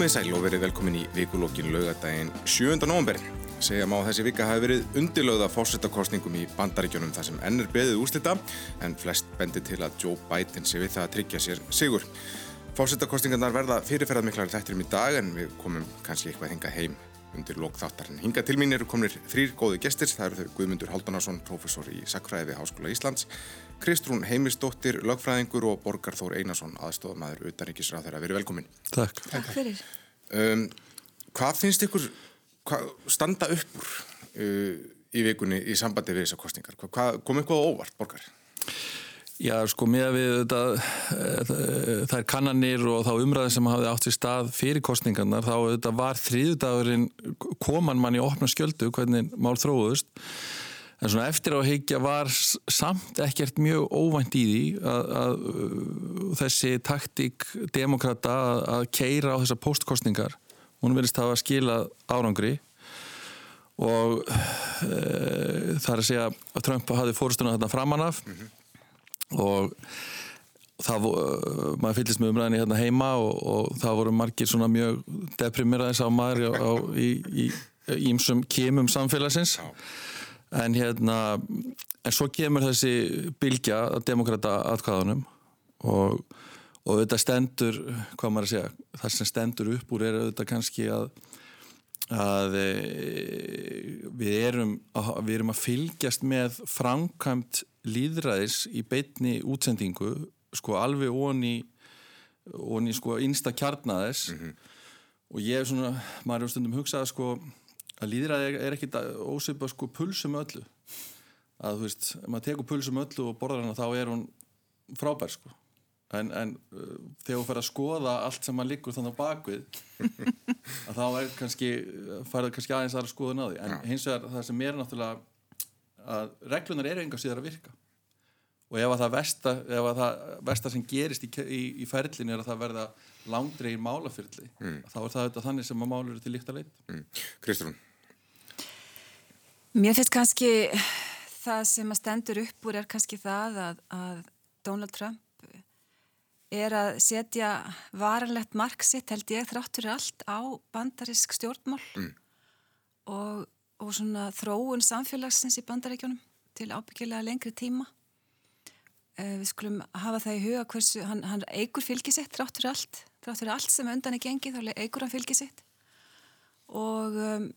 Komið sæl og verið velkomin í vikulókin laugadaginn 7. november. Segja má að þessi vika hafi verið undilögða fórsettakostningum í bandaríkjónum þar sem ennur beðið úslita en flest bendi til að Joe Biden sé við það að tryggja sér sigur. Fórsettakostningarnar verða fyrirferðarmiklar þættirum í dag en við komum kannski eitthvað hinga heim undir lókþáttarinn. Hinga til mín eru komnir þrýr góði gestir. Það eru þau Guðmundur Haldunarsson, professor í Sakfræði við Háskóla Íslands, Kristrún Heimisdóttir, lögfræðingur og Borgarþór Einarsson, aðstofamæður utanríkisráð þeirra. Verið velkomin. Takk. Takk fyrir. Um, hvað finnst ykkur hvað, standa upp úr uh, í vikunni í sambandi við þessar kostningar? Hvað, kom eitthvað óvart, Borgar? Já, sko, með við þetta, það er kannanir og þá umræðin sem hafði átt í stað fyrir kostningarnar, þá þetta var þrýðudagurinn koman mann í opna skjöldu hvernig mál þróðust en svona eftir á heikja var samt ekkert mjög óvænt í því að, að þessi taktík demokrata að, að keira á þessar postkostningar hún að hafa skilað árangri og e, það er að segja að Trump hafi fórstuna þarna framanaf mm -hmm og það, maður fyllist með umræðinni hérna heima og, og það voru margir svona mjög deprimeraðis á maður á, í, í ímsum kemum samfélagsins Já. En hérna en svo kemur þessi bylgja að demokrata atkvæðunum og, og þetta stendur hvað maður að segja, það sem stendur upp úr er þetta kannski að að e, við erum að, við erum að fylgjast með framkvæmt líðræðis í beitni útsendingu sko alveg onni onni sko einsta kjarnaðis mm -hmm. og ég er svona maður er um stundum hugsað sko að líðræði er ekkit óseipa sko pulsum öllu. Að þú veist, ef maður tekur pulsum öllu og borðar hana þá er hún frábær sko. En, en uh, þegar þú fer að skoða allt sem maður liggur þannig á bakvið að þá er kannski farið kannski aðeins aðra skoðun á því. En hins vegar það sem er náttúrulega að reglunar eru enga síðar að virka. Og ef að það versta, að það versta sem gerist í, í, í ferlinu er að það verða langdreið málafyrli mm. þá er það auðvitað þannig sem að málur eru til líkt að leita mm. Kristrún Mér finnst kannski það sem að stendur upp úr er kannski það að, að Donald Trump er að setja varanlegt marksitt held ég þráttur allt á bandarisk stjórnmál mm. og og svona þróun samfélagsins í bandarækjunum til ábyggilega lengri tíma. Uh, við skulum hafa það í huga hversu, hann, hann eigur fylgisitt trátt fyrir allt, trátt fyrir allt sem undan er gengið, þá eigur hann fylgisitt og, um,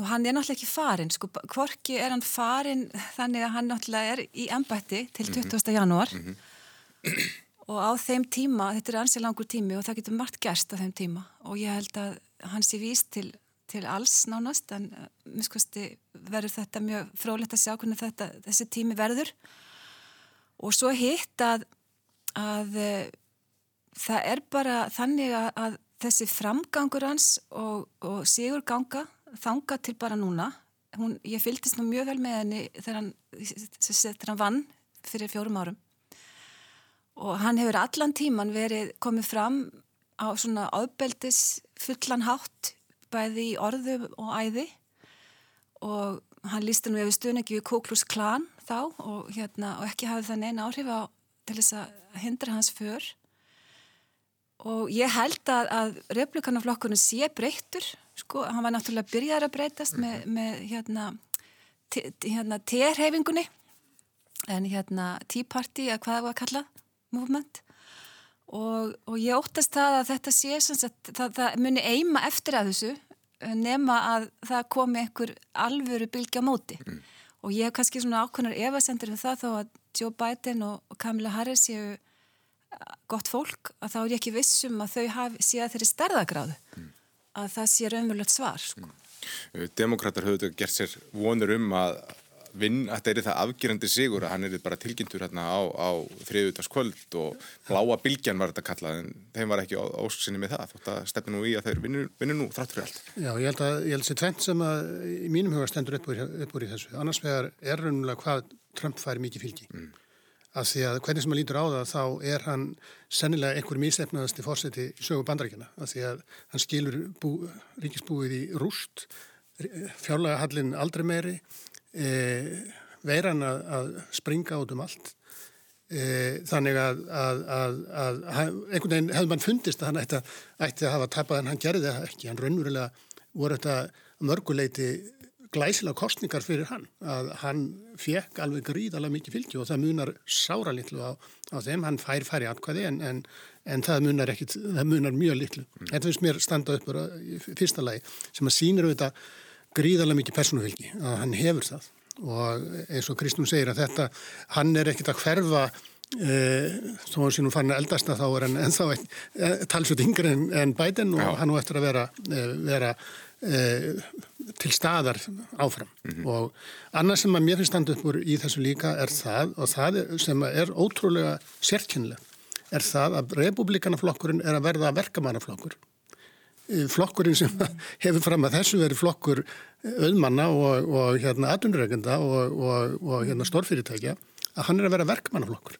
og hann er náttúrulega ekki farin, sko, hvorki er hann farin þannig að hann náttúrulega er í embætti til 20. Mm -hmm. janúar mm -hmm. og á þeim tíma, þetta er ansið langur tími og það getur margt gerst á þeim tíma og ég held að hann sé víst til til alls nánast en uh, verður þetta mjög frólægt að sjá hvernig þetta, þessi tími verður og svo hitt að, að uh, það er bara þannig að, að þessi framgangur hans og, og sigur ganga þanga til bara núna. Hún, ég fylgist nú mjög vel með henni þegar hann, þegar hann vann fyrir fjórum árum. Og hann hefur allan tíman verið komið fram á svona ábeldis fullan hátt bæði í orðu og æði. Og hann lísti nú yfir stuðningi við Kuklus klan þá og, hérna, og ekki hafði það neina áhrif á til þess að hindra hans för. Og ég held að, að republikanaflokkurinn sé breyttur sko, hann var náttúrulega byrjar að breytast með, með hérna, hérna terhefingunni en hérna Tea Party, að hvað það var að kalla movement. Og, og ég óttast það að þetta sé að það, það muni eima eftir að þessu eh, nema að það komi einhver alvöru bylgja móti. Mm. og ég hef kannski svona ákveðnar evasendur um það þó að Joe Biden og Kamala Harris séu eh, gott fólk að þá er ég ekki vissum að þau hafi, sé að þeirri stærðagráðu mm. Að það sé raunverulegt svar sko. mm. Demokrater höfðu gert sér vonur um að vinn að þetta er það afgerandi sigur að hann er bara tilkynntur hérna á, á þriðutaskvöld og bláa bylgjan var þetta kallað en þeim var ekki ósksinni með það þótt að stefni nú í að þeir vinnu nú þrátt fyrir allt. Já, ég held að, ég held að þessi tvent sem að í mínum huga stendur upp úr, upp úr í þessu, annars vegar er raunulega hvað Trump fær mikið fylgi mm. Að því að hvernig sem maður lítur á það þá er hann sennilega einhver mísefnaðasti fórseti í sögu bandaríkjana að því að hann skilur bú, ríkisbúið í rúst fjárlega hallin aldrei meiri e, veiran að, að springa út um allt E, þannig að, að, að einhvern veginn hefði mann fundist að hann ætti, ætti að hafa tapað en hann gerði það ekki. Hann raunverulega voru þetta mörguleiti glæsilega kostningar fyrir hann að hann fekk alveg gríðalega mikið fylgi og það munar sára litlu á, á þeim, hann fær færi atkvæði en, en, en það munar, ekkit, það munar mjög litlu. Mm. Þetta finnst mér standa upp í fyrsta lagi sem að sínir auðvitað gríðalega mikið persónufylgi að hann hefur það og eins og Kristnum segir að þetta, hann er ekkit að hverfa e, þó að sínum fann að eldast að þá er hann ennþá e, talsveit yngre en, en bæten og Já. hann á eftir að vera, e, vera e, til staðar áfram mm -hmm. og annað sem að mér finnst standa upp úr í þessu líka er það og það sem er ótrúlega sérkynlega er það að republikanaflokkurinn er að verða verkamannaflokkur flokkurinn sem hefur fram að þessu verið flokkur auðmanna og, og hérna aðunregenda og, og, og hérna stórfyrirtækja að hann er að vera verkmannaflokkur.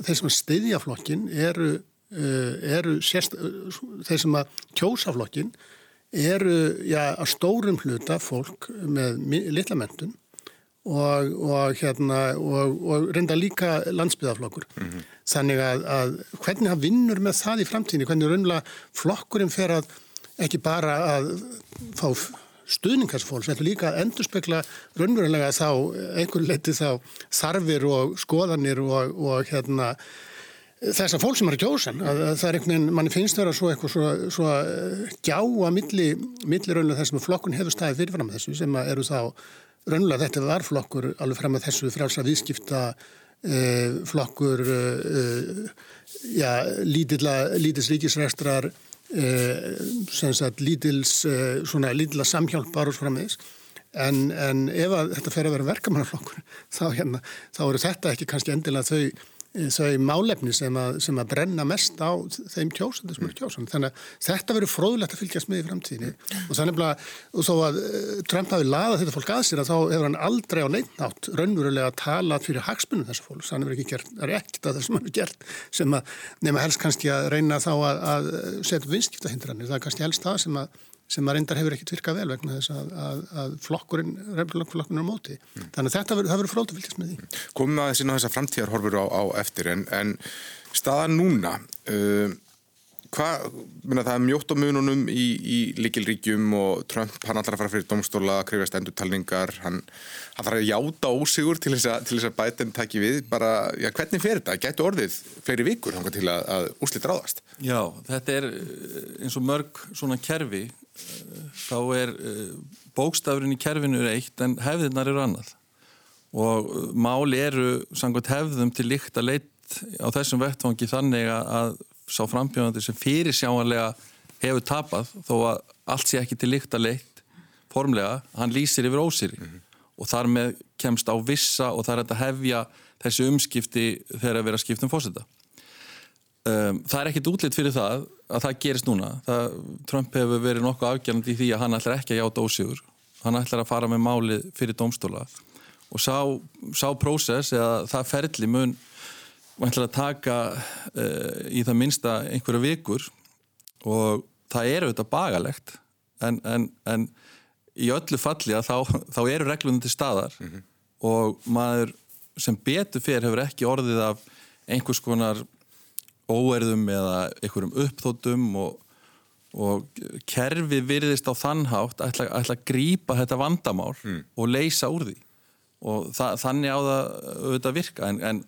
Þeir sem að steyðja flokkin eru, uh, eru sérst, uh, þeir sem að kjósa flokkin eru já, að stórum hluta fólk með litla mentun og hérna og reynda líka landsbyðaflokkur. Mm -hmm. Þannig að, að hvernig það vinnur með það í framtíðinni, hvernig raunlega flokkurinn fer að ekki bara að fá stuðningarsfólks, þetta líka að endurspegla raunverulega þá einhverju leiti þá þarfir og skoðanir og, og hérna þess að fólk sem er að kjósa að það er einhvern veginn, manni finnst vera svo eitthvað svo, svo eh, gjá að milli, milli raunlega þessum flokkun hefur staðið fyrirfram þessu sem eru þá raunlega þetta var flokkur alveg fram að þessu frálsa viðskipta eh, flokkur eh, já, lítils ríkisræstrar Eh, sem sagt lítils eh, svona lítila samhjálpar og svona með þess en, en ef þetta fer að vera verkamannaflokkur þá, hérna, þá eru þetta ekki kannski endilega þau þau málefni sem að, sem að brenna mest á þeim kjósandi sem eru kjósandi. Þannig að þetta verður fróðlegt að fylgjast með í framtíðinni og þannig að þó að eh, Trump hafi laðað þetta fólk að sér að þá hefur hann aldrei á neittnátt raunverulega talað fyrir hagsmunum þessu fólk. Þannig að það er ekkert að það sem hann hefur gert sem að nema helst kannski að reyna þá að, að setja vinskiptahindranir. Það er kannski helst það sem að sem að reyndar hefur ekkert virkað vel vegna þess að, að, að flokkurinn, reyndurlokkurinn er á móti. Mm. Þannig að þetta verður frólt að fylgjast með því. Komum að þessi ná þessar framtíðarhorfur á, á eftir en, en staðan núna, uh, hvað, það er mjótt á mununum í, í likilríkjum og Trump, hann ætlar að fara fyrir domstóla, krifjast endurtalningar, hann, hann þarf að játa ósigur til þess að, að bætinn taki við, bara, já hvernig fer þetta? Gætu orðið fleiri vikur til að, að úslit ráðast? Já, þetta er eh, eins og mörg svona kerfi þá er eh, bókstafurinn í kerfinu er eitt en hefðirnar eru annað og eh, máli eru samkvæmt hefðum til líkt að leitt á þessum vettfangi þannig að sá frambjóðandi sem fyrir sjáanlega hefur tapað þó að allt sé ekki til líkt að leitt formlega, hann lýsir yfir ósýri mm -hmm. og þar með kemst á vissa og það er að hefja þessi umskipti þegar að vera skipt um fósita Um, það er ekkit útlitt fyrir það að það gerist núna. Það, Trump hefur verið nokkuð afgjörnandi í því að hann ætlar ekki að játa ósigur. Hann ætlar að fara með málið fyrir domstóla og sá, sá prósess eða það ferli mun ætlar að taka uh, í það minsta einhverju vikur og það eru þetta bagalegt en, en, en í öllu falli að þá, þá eru reglunum til staðar mm -hmm. og maður sem betur fyrir hefur ekki orðið af einhvers konar óerðum eða einhverjum uppþótum og, og kerfi virðist á þannhátt ætla, ætla að grípa þetta vandamál mm. og leysa úr því og það, þannig á það auðvitað virka en, en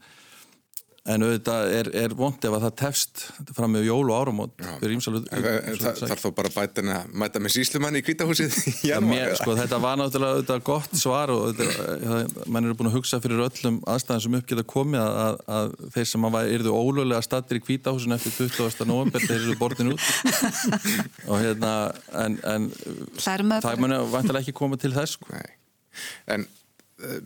En auðvitað er, er vond ef að það tefst fram með jól og áramót Þar þó bara bæta mæta með síslumann í kvítahúsið sko, Þetta var náttúrulega gott svar og mann eru búin að hugsa fyrir öllum aðstæðan sem uppgeta komið að, að þeir sem erðu ólöglega stattir í kvítahúsin eftir 20. november þeir eru bortin út. Og hérna en, en það muni vantilega ekki koma til þess sko. En uh,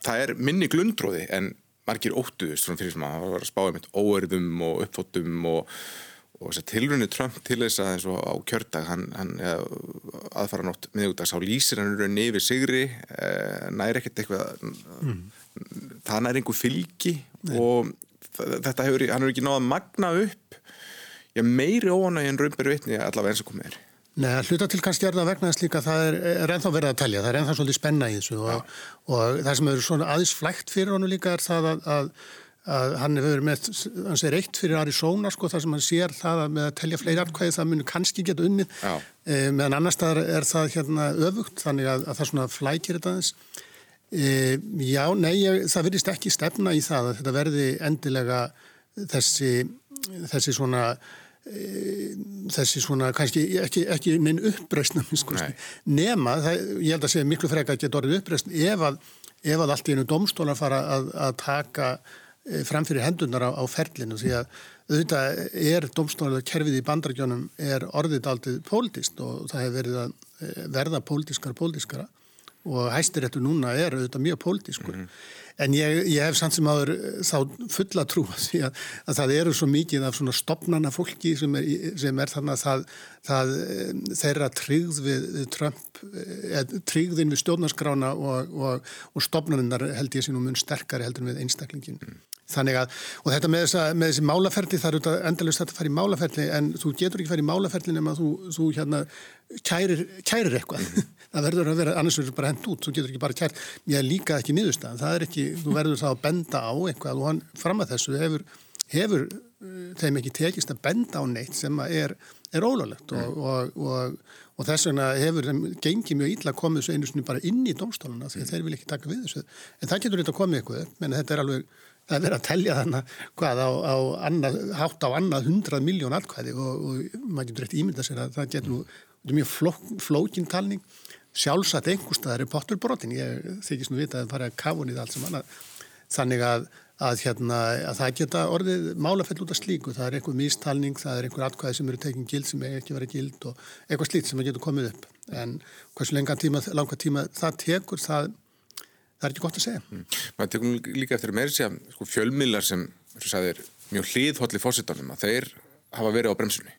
það er minni glundróði en margir óttuðust svona fyrir sem að það var að spája mitt óerðum og uppfóttum og, og þess að tilrunni Trump til þess að eins og á kjördag hann, hann aðfara nótt miðugdags á lýsir hann eru nefið sigri eh, næri ekkert eitthvað mm. það næri einhver fylgi Nei. og þetta hefur, hann hefur ekki náða magna upp já, meiri óanægi en raunberi vitni allavega eins og komið er Nei, hluta til kannski er það vegna þess líka það er, er ennþá verið að telja, það er ennþá svolítið spenna í þessu og, og það sem eru svona aðeins flægt fyrir honum líka er það að, að að hann hefur með, hann segir eitt fyrir Arizona sko þar sem hann sér það að með að telja fleiri atkvæði það munir kannski geta unnið. E, meðan annar staðar er það hérna öfugt þannig að, að það svona flækir þetta aðeins. E, Já, nei, ég, það virðist ekki stefna í það að þetta verði endilega þessi, þessi svona þessi svona kannski ekki, ekki neinn uppreysnum nema, það, ég held að segja miklu freka að geta orðið uppreysn ef að, ef að allt í einu domstólar fara að, að taka Eh, framfyrir hendunar á, á ferlinu. Því að auðvitað er domstónulega kerfið í bandargjónum er orðið aldrei pólitist og það hefur verið að eh, verða pólitískara pólitískara. Og hæstiréttu núna er auðvitað mjög pólitískur. Mm -hmm. En ég, ég hef samt sem áður eh, þá fulla trú að, að það eru svo mikið af svona stopnana fólki sem er, sem er þannig að það, það þeirra tryggð við, við Trump tryggðin við stjórnarskrána og, og, og stopnaninnar held ég sem nú mun sterkari heldur við einstaklingin mm. Þannig að, og þetta með, þessa, með þessi málaferli, það eru endalust að þetta fara í málaferli en þú getur ekki fara í málaferli nema að þú, þú hérna kærir, kærir eitthvað. Mm -hmm. það verður að vera, annars verður bara hend út, þú getur ekki bara kært. Ég líka ekki nýðustaf, það er ekki, þú verður þá að benda á eitthvað og hann fram að þessu hefur, hefur uh, þeim ekki tekist að benda á neitt sem er, er ólálegt mm. og, og, og, og þess vegna hefur þeim gengið mjög illa að koma þessu einu snið bara inn í domstóluna því að mm. þeir vil ekki taka við þessu. En það getur eitthvað komið eitthvað, menn þetta er alveg það er verið að telja þannig hvað á, á annað, hátt á annað hundrað miljón allkvæði og, og maður getur eftir ímynda sér að það getur nú mjög fló, flókin talning sjálfsagt einhverstaðar er potturbrotin ég þykist nú vita að fara að kafunni það allt sem annað þannig að, að, hérna, að það geta orðið málafell út af slíku, það er einhver mistalning það er einhver allkvæði sem eru tekinn gild sem ekki verið gild og eitthvað slít sem getur komið upp en hversu langa tíma, langa tíma það tekur það það er ekki gott að segja. Mm. Maður tekum líka eftir að meira að sko, fjölmiðlar sem sagðir, mjög hlýðhólli fórsettanum að þeir hafa verið á bremsunni.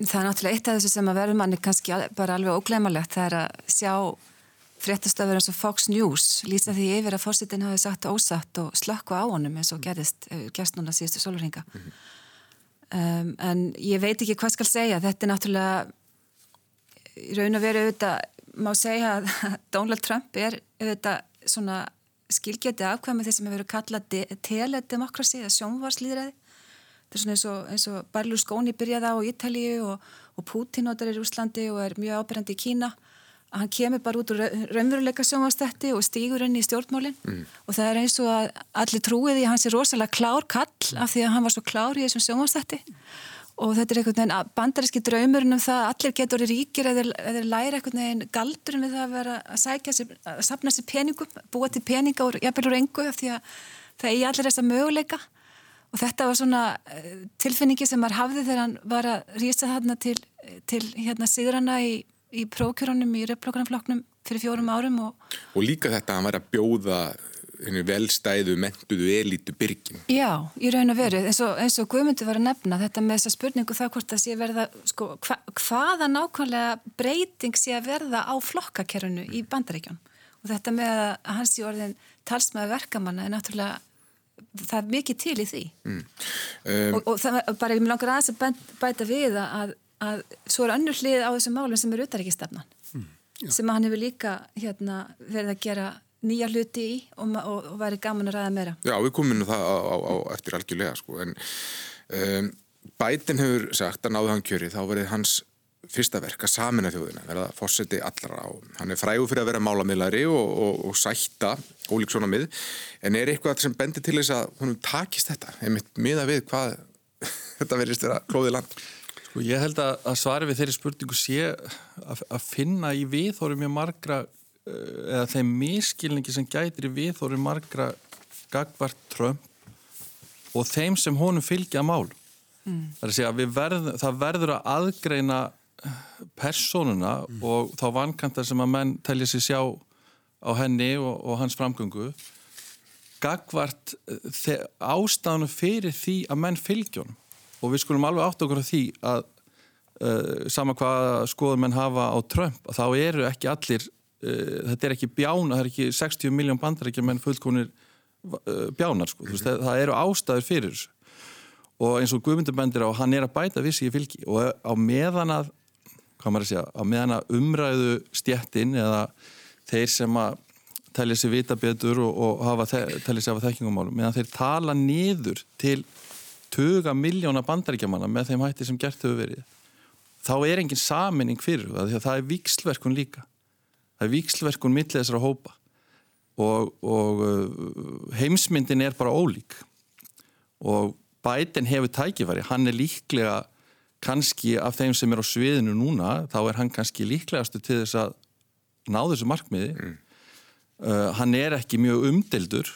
Það er náttúrulega eitt af þessu sem að verður manni kannski bara alveg óglemalegt það er að sjá fréttastöfur eins og Fox News lýsa því yfir að fórsettin hafi sagt ósatt og slökku á honum eins og gerist, eh, gerst núna síðustu solurhinga. Mm -hmm. um, en ég veit ekki hvað skal segja, þetta er náttúrulega raun og veru auðvitað má segja að Donald Trump er auðvitað svona skilgjandi afkvæmi þeir sem hefur verið kallað teledemokrasi eða sjónvarslýðræði þetta er svona eins og, eins og Berlusconi byrjaði á Ítalíu og, og Putin notar í Úslandi og er mjög ábyrgandi í Kína. Að hann kemur bara út úr raunveruleika sjónvarstætti og stýgur henni í stjórnmálinn mm. og það er eins og að allir trúið í hans er rosalega klár kall af því að hann var svo klár í þessum sjónvarstætti og þetta er einhvern veginn bandaríski draumurinn um það að allir getur ríkir eða, eða læra einhvern veginn galdurinn við það að vera að sækja sér, að sapna sér peningum, búa til peninga og jafnvel úr engu af því að það er allir þessa möguleika og þetta var svona eh, tilfinningi sem maður hafði þegar hann var að rýsa þarna til, til hérna Sigrana í, í prókjörunum í röpplokkanfloknum fyrir fjórum árum og, og líka þetta að hann var að bjóða velstæðu, mentuðu, elítu byrgin. Já, í raun og veru eins og, eins og Guðmundur var að nefna þetta með þessa spurningu það hvort það sé verða sko, hva, hvaða nákvæmlega breyting sé að verða á flokkakerfinu í bandaríkjum og þetta með að hans í orðin talsmaði verkamanna er náttúrulega það er mikið til í því mm. um, og, og það bara ég langar aðeins að bæta við að, að svo er önnur hlið á þessum málum sem eru utaríkistefnan mm, sem hann hefur líka hérna, verið að gera nýja hluti í og, og, og væri gaman að ræða meira. Já, við komum nú það á, á, á eftir algjörlega sko, en um, Bætin hefur sagt að náðu hann kjöri, þá verið hans fyrsta verk að samina þjóðina, verða fórseti allara á. Hann er frægur fyrir að vera málamilari og, og sætta ólík svona mið, en er eitthvað sem bendir til þess að húnum takist þetta, einmitt miða við hvað þetta verist vera klóðið land? Sko ég held að, að svari við þeirri spurningu sé að, að finna í við þóru mjög margra Eh, eða þeim miskilningi sem gætir í viðhóri margra gagvart Trump og þeim sem honum fylgja mál mm. það er að segja verð, það verður að aðgreina personuna mm. og þá vankantar sem að menn telja sér sjá á henni og, og hans framgöngu gagvart eh, ástafnu fyrir því að menn fylgjónum og við skulum alveg átt okkur á því að uh, sama hvað skoður menn hafa á Trump þá eru ekki allir uh, þetta er ekki bjána, það er ekki 60 miljón bandarækjum en fullkonir uh, bjánar sko, mm -hmm. það, það eru ástæður fyrir þessu og eins og Guðmundur bendir á, hann er að bæta vissi í fylgi og á meðan að hvað maður að segja, á meðan að umræðu stjættin eða þeir sem að telja sér vita betur og, og hafa, telja sér hafa þekkingumálum meðan þeir tala niður til tuga miljóna bandaríkjamanna með þeim hætti sem gert hefur verið þá er engin saminning fyrir það því að það er vikslverkun líka. Það er vikslverkun millið þessara hópa og, og uh, heimsmyndin er bara ólík. Og Biden hefur tækifæri, hann er líklega kannski af þeim sem er á sviðinu núna, þá er hann kannski líklegastu til þess að ná þessu markmiði mm. uh, hann er ekki mjög umdeldur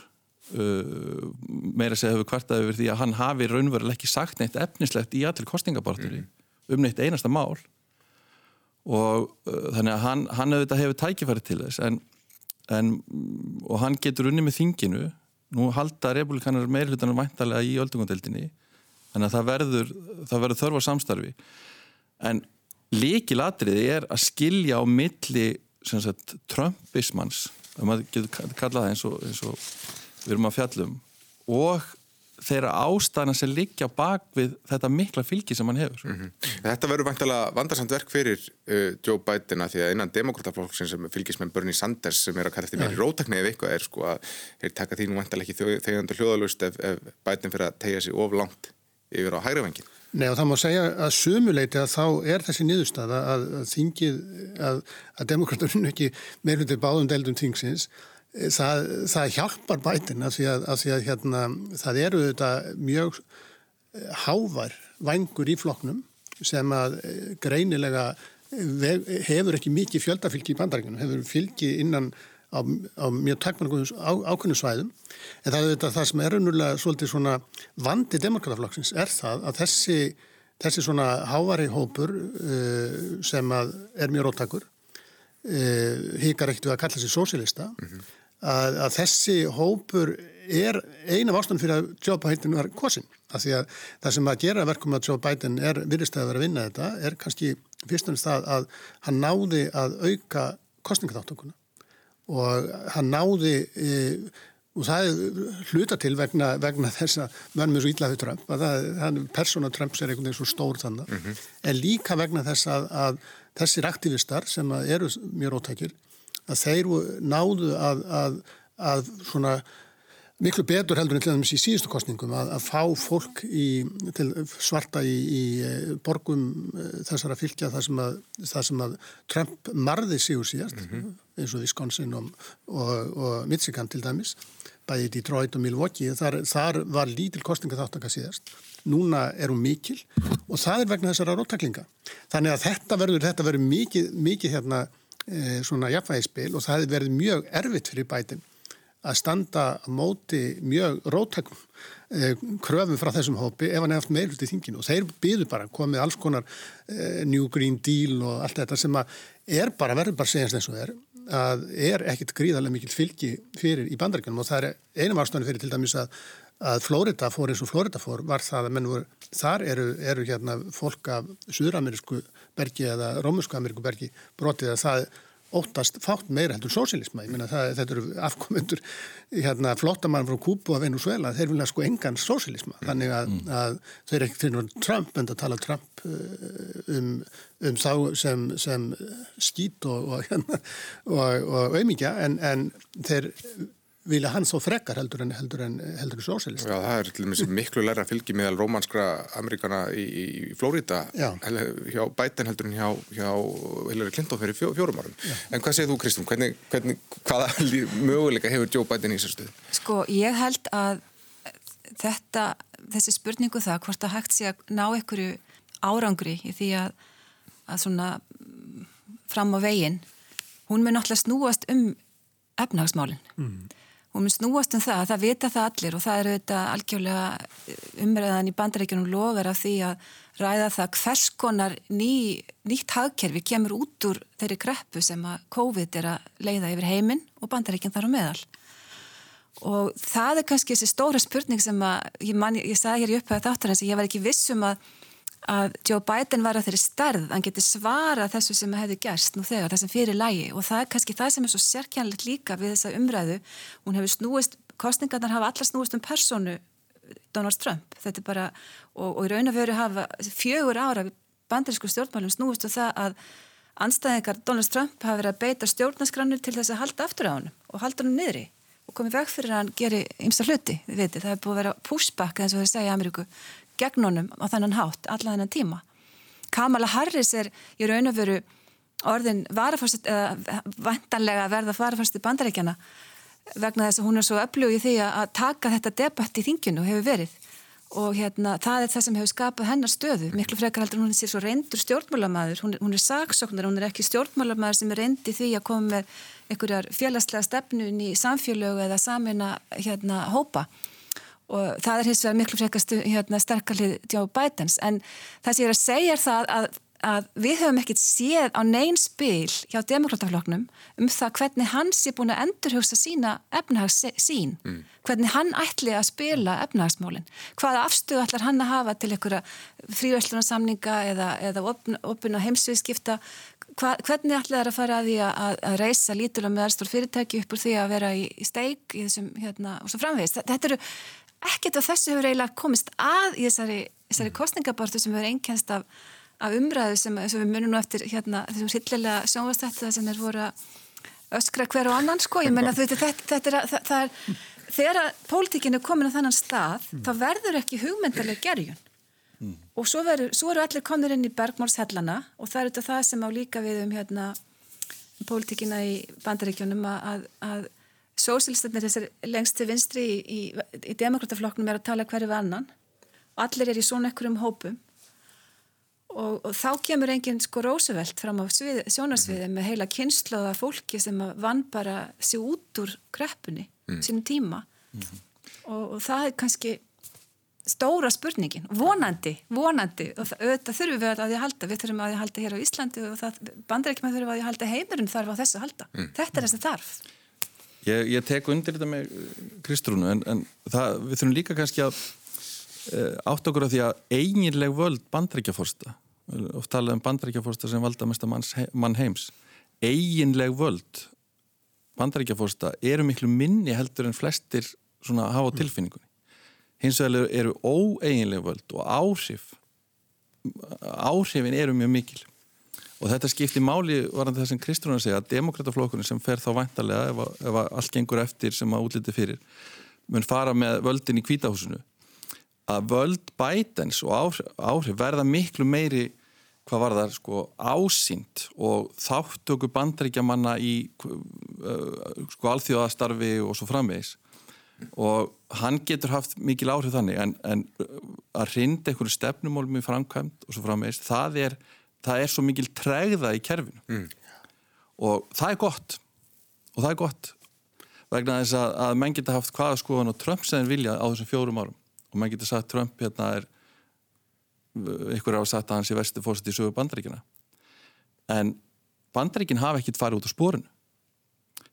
uh, meira segja hefur kvartað yfir því að hann hafi raunveruleg ekki sagt neitt efnislegt í allir kostningaborturi mm. um neitt einasta mál og uh, þannig að hann, hann hefur tækifæri til þess en, en, og hann getur unni með þinginu nú halda republikanar meirhlutanum væntalega í öldungundeldinni þannig að það verður, það verður þörfa samstarfi en líkilatriði er að skilja á milli sagt, Trumpismans það maður getur kallað það eins og, eins og við erum að fjallum og þeirra ástæðan sem liggja bak við þetta mikla fylgi sem hann hefur. Mm -hmm. Þetta verður vantilega vandarsamt verk fyrir uh, Joe Biden að því að innan demokrataflokksinn sem fylgismenn Bernie Sanders sem er að kalla þetta mér í rótakni eða eitthvað er sko að þeir taka því nú vantilega ekki þegar hljóðalust ef, ef Biden fyrir að tegja sig of langt yfir á hægri vengin. Nei og það má segja að sumuleiti að þá er þessi niðurstaða að, að þingið að, að demokraterinn ekki meirhundir báðum deildum þingsins það, það hjálpar bætin að því að, að, því hérna, það eru þetta mjög eh, hávar vangur í floknum sem að eh, greinilega hefur ekki mikið fjöldafylgi í bandaríkunum, hefur fylgi innan á, á mjög takmarkum ákveðnum svæðum en það er þetta það sem er unnulega svolítið svona vandi demokrataflokksins er það að þessi, þessi svona hávari hópur uh, sem er mjög róttakur uh, híkar ekkert við að kalla sig sósilista mm -hmm að, að þessi hópur er eina af ástæðan fyrir að Joe Biden var kosin. Að því að það sem að gera verkum að Joe Biden er virðistæði að vera að vinna þetta er kannski fyrst og nýst það að hann náði að auka kostningaþáttökuna og hann náði e, og það er hluta til vegna, vegna þess að verðum við svo íllaði Trump að það, persóna Trumps er einhvern veginn svo stór þannig mm -hmm. en líka vegna þess að, að þessir aktivistar sem eru mjög ótækir að þeir náðu að, að, að svona miklu betur heldur en til dæmis í síðustu kostningum að, að fá fólk í, svarta í, í eh, borgum eh, þessara fylgja þar sem, þar sem að Trump marði sigur síðast mm -hmm. eins og Wisconsin og, og, og Michigan til dæmis bæði Detroit og Milwaukee þar, þar var lítil kostninga þáttaka síðast núna er hún mikil og það er vegna þessara róttaklinga þannig að þetta verður, þetta verður mikið, mikið hérna e, svona jafnvægisspil og það verið mjög erfitt fyrir bætin að standa móti mjög róttakum e, kröfum frá þessum hópi ef hann hefði haft meirhult í þinginu. Og þeir byður bara komið alls konar e, New Green Deal og allt þetta sem að er bara, verður bara segjast eins og er að er ekkit gríðarlega mikil fylgi fyrir í bandaríkunum og það er einum ástofni fyrir til dæmis að að Flórida fór eins og Flórida fór var það að menn voru, þar eru, eru hérna fólk af Suður-Amerísku bergi eða Rómusku-Ameríku bergi brotið að það óttast fátt meira heldur sósilisma, ég meina það, þetta eru afkomendur hérna flottamann frá Kúbu og Venezuela, þeir vilja sko engan sósilisma, mm. þannig að, mm. að þeir er ekki til náttúrulega Trump en að tala Trump uh, um, um þá sem, sem skít og, og, hérna, og, og auðmíkja en, en þeir vilja hann þó frekkar heldur en heldur en, heldur en sósélist. Já, það er til dæmis miklu læra fylgi meðal rómanskra Amerikana í, í Flórida hjá Biden heldur en hjá, hjá Hillary Clinton fyrir fjó, fjórum árum. Já. En hvað segir þú Kristún? Hvernig, hvernig, hvaða möguleika hefur Joe Biden í þessu stuð? Sko, ég held að þetta, þessi spurningu það hvort að hægt sé að ná einhverju árangri í því að, að svona fram á veginn, hún mun náttúrulega snúast um efnahagsmálinn. Mm og mér snúast um það, það vita það allir og það eru þetta algjörlega umræðan í bandaríkjunum lofur af því að ræða það hvers konar ný, nýtt hagkerfi kemur út úr þeirri greppu sem að COVID er að leiða yfir heiminn og bandaríkjum þar á meðal. Og það er kannski þessi stóra spurning sem að, ég, man, ég sagði hér í upphæðu þáttur en ég var ekki vissum að að Joe Biden var að þeirri stærð hann geti svara þessu sem hefði gerst nú þegar, þessum fyrir lægi og það er kannski það sem er svo sérkjænlegt líka við þessa umræðu. Hún hefur snúist, kostningarnar hafa allar snúist um personu Donald Trump. Þetta er bara, og, og í raun og veru hafa fjögur ára bandarísku stjórnmálum snúist um það að anstæðingar Donald Trump hafa verið að beita stjórnaskrannir til þess að halda aftur á hann og halda hann niðri og komið veg fyrir að hann geri ymsta hluti, þið veitir, það er búið að vera pushback eins og þau segja í Ameríku gegn honum á þannan hátt, alla þennan tíma. Kamala Harris er í raun og veru orðin eða vantanlega verða varafórst í bandaríkjana vegna þess að hún er svo öflug í því að taka þetta debatt í þinginu hefur verið. Og hérna það er það sem hefur skapað hennar stöðu. Miklu frekar heldur hún er sér svo reyndur stjórnmálamæður hún, hún er saksóknar, hún er ekki stjórnmálamæður sem er reyndi því að koma með einhverjar félagslega stefnun í samfélögu eða samina hérna hópa og það er hins vegar miklu frekar hérna, sterkalið Joe Bidens en það sem ég er að segja er það að að við höfum ekkert séð á neyn spil hjá demokratafloknum um það hvernig hans er búin að endurhugsa sína efnahagssín, mm. hvernig hann ætli að spila efnahagsmólinn, hvaða afstöðu ætlar hann að hafa til einhverja frívæslunarsamninga eða, eða opuna heimsviðskipta, Hva, hvernig ætla það að fara að því að, að reysa lítil og meðarstór fyrirtæki upp úr því að vera í, í steik í þessum, hérna, og svo framvegist. Þetta eru ekkert af þessu hefur eiginlega komist að í þessari, þessari kostningabortu sem hefur einkennst af af umræðu sem, sem við munum nú eftir hérna þessum sillilega sjónvastættu sem er voru að öskra hver og annan sko, ég menna þetta, þetta er, það, það er þegar að pólitíkinu er komin á þannan stað mm. þá verður ekki hugmyndaleg gerjun mm. og svo, verður, svo eru allir komnir inn í bergmórshellana og það er þetta það sem á líka við um hérna pólitíkina í bandaríkjunum að, að sósilstarnir þessar lengst til vinstri í, í, í demokrataflokknum er að tala hverju við annan og allir er í svona ekkurum hópum Og, og þá kemur enginn sko Rósevelt fram á svið, sjónarsviði mm. með heila kynnslóða fólki sem vann bara sér út úr greppunni mm. sínum tíma mm. og, og það er kannski stóra spurningin, vonandi vonandi, og það, auðvitað þurfum við að því að halda við þurfum að því að halda hér á Íslandi og bandar ekki með þurfum að því að halda heimurinn þarf á þessu að halda, mm. þetta er þess að þarf Ég, ég tek undir þetta með Kristrúnu en, en það, við þurfum líka kannski að uh, átt okkur á því að eiginleg völd bandrækjaforsta oft talað um bandaríkjafórsta sem valda mest að mann heims eiginleg völd bandaríkjafórsta eru miklu minni heldur en flestir svona hafa á mm. tilfinningunni hins vegar eru óeiginleg völd og áhrif áhrifin eru mjög mikil og þetta skiptir máli varðan það sem Kristrúnar segja að demokrataflokkurinn sem fer þá vantarlega ef, ef allt gengur eftir sem að útliti fyrir mun fara með völdin í kvítahúsinu að völd bætens og áhrif, verða miklu meiri hvað var það sko ásýnd og þáttöku bandaríkjamanna í uh, sko alþjóðastarfi og svo framvegis. Og hann getur haft mikil áhrif þannig en, en að rinda einhverju stefnumólum í framkvæmt og svo framvegis það er, það er svo mikil tregða í kerfinu. Mm. og það er gott. Og það er gott vegna þess að, að menn geta haft hvaða skoðan og Trump sem vilja á þessum fjórum árum. Og maður getur sagt Trump hérna er ykkur á að að hans er versti fórst í sögu bandaríkina en bandaríkin hafa ekkit farið út á spórinu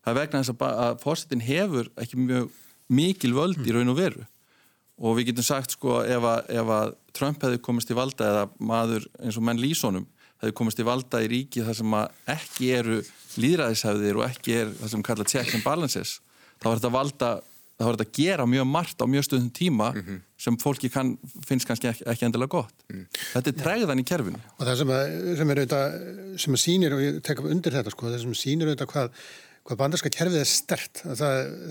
það er vegna þess að fórsetin hefur ekki mjög mikil völd í raun og veru. Og við getum sagt sko ef að, ef að Trump hefði komist í valda eða maður eins og menn Lísónum hefði komist í valda í ríki þar sem ekki eru líðræðishefðir og ekki er það sem kalla checks and balances þá er þetta valda þá er þetta að gera mjög margt á mjög stöðum tíma mm -hmm. sem fólki kann, finnst kannski ekki, ekki endilega gott. Mm. Þetta er tregðan í kerfinu. Og það sem, að, sem er auðvitað, sem að sýnir, og ég tek undir þetta sko, það sem sýnir auðvitað hvað, hvað bandarska kerfið er stert. Það,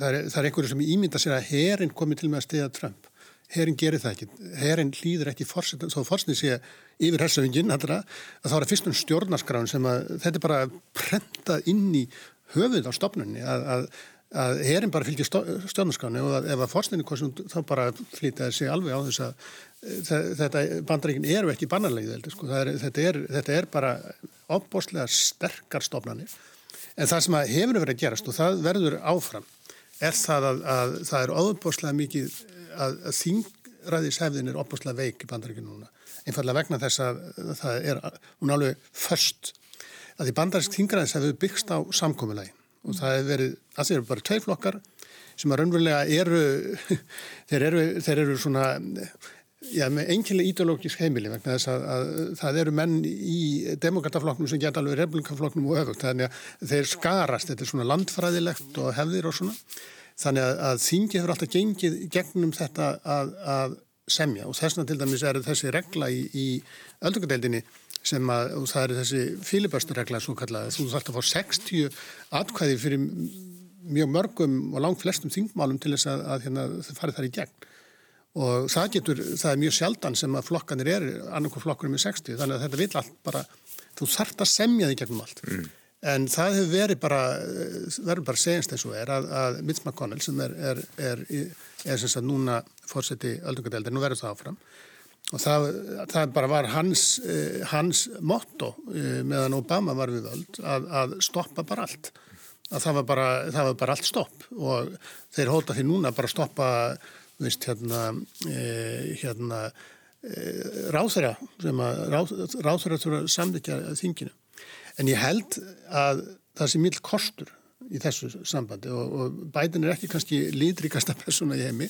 það, er, það er einhverju sem ímynda sér að herin komi til með að stiða Trump. Herin gerir það ekki. Herin hlýður ekki fórsettin, þó fórsettin sé yfir hersöfingin, að þá er fyrst um stjórnarskráin sem að þetta er bara prentað inn í höfuð á stopnunni að, að að herin bara fylgir stjórnarskáni og að ef að fórstinni kostum þá bara flýtaði sig alveg á þess að eh, þetta bandaríkin eru ekki bannarlegið sko. þetta, þetta er bara opbóstlega sterkar stofnanir en það sem hefur verið að gerast og það verður áfram er það að, að það er opbóstlega mikið að, þingræðishefðin er opbóstlega veik í bandaríkinu núna. Einfallega vegna þess að það er hún alveg först að því bandarísk þingræðishefðu byggst á samkomiðlægin og það hefur verið, það eru bara tvei flokkar sem að raunverulega eru þeir eru, þeir eru svona já, með enginlega ídológisk heimili vegna þess að, að það eru menn í demokrataflokknum sem geta alveg republikaflokknum og öfugt, þannig að þeir skarast þetta er svona landfræðilegt og hefðir og svona, þannig að, að þingi hefur alltaf gengið gegnum þetta að, að semja. Og þess vegna til dæmis er þessi regla í, í öldungadeildinni sem að, og það er þessi fílibasturregla svo kallaði, þú þarfst að fá 60 atkvæði fyrir mjög mörgum og langt flestum þingmálum til þess að, hérna, það fari þar í gegn. Og það getur, það er mjög sjaldan sem að flokkanir er, annarko flokkur með 60, þannig að þetta vil allt bara, þú þarfst að semja því gegnum allt. Mm. En það hefur verið bara verður bara segjast eins og er að, að Mitch McConnell sem er, er, er, er sem sagt núna fórseti öldungadeldar, nú verður það áfram. Og það, það bara var hans, eh, hans motto eh, meðan Obama var við völd að, að stoppa bara allt. Að það var bara, það var bara allt stopp. Og þeir hóta því núna bara stoppa veist, hérna, hérna ráþæra sem að ráþæra þurfa að samleika þinginu en ég held að það sé mild kostur í þessu sambandi og, og bætin er ekki kannski lítrikasta persóna í heimi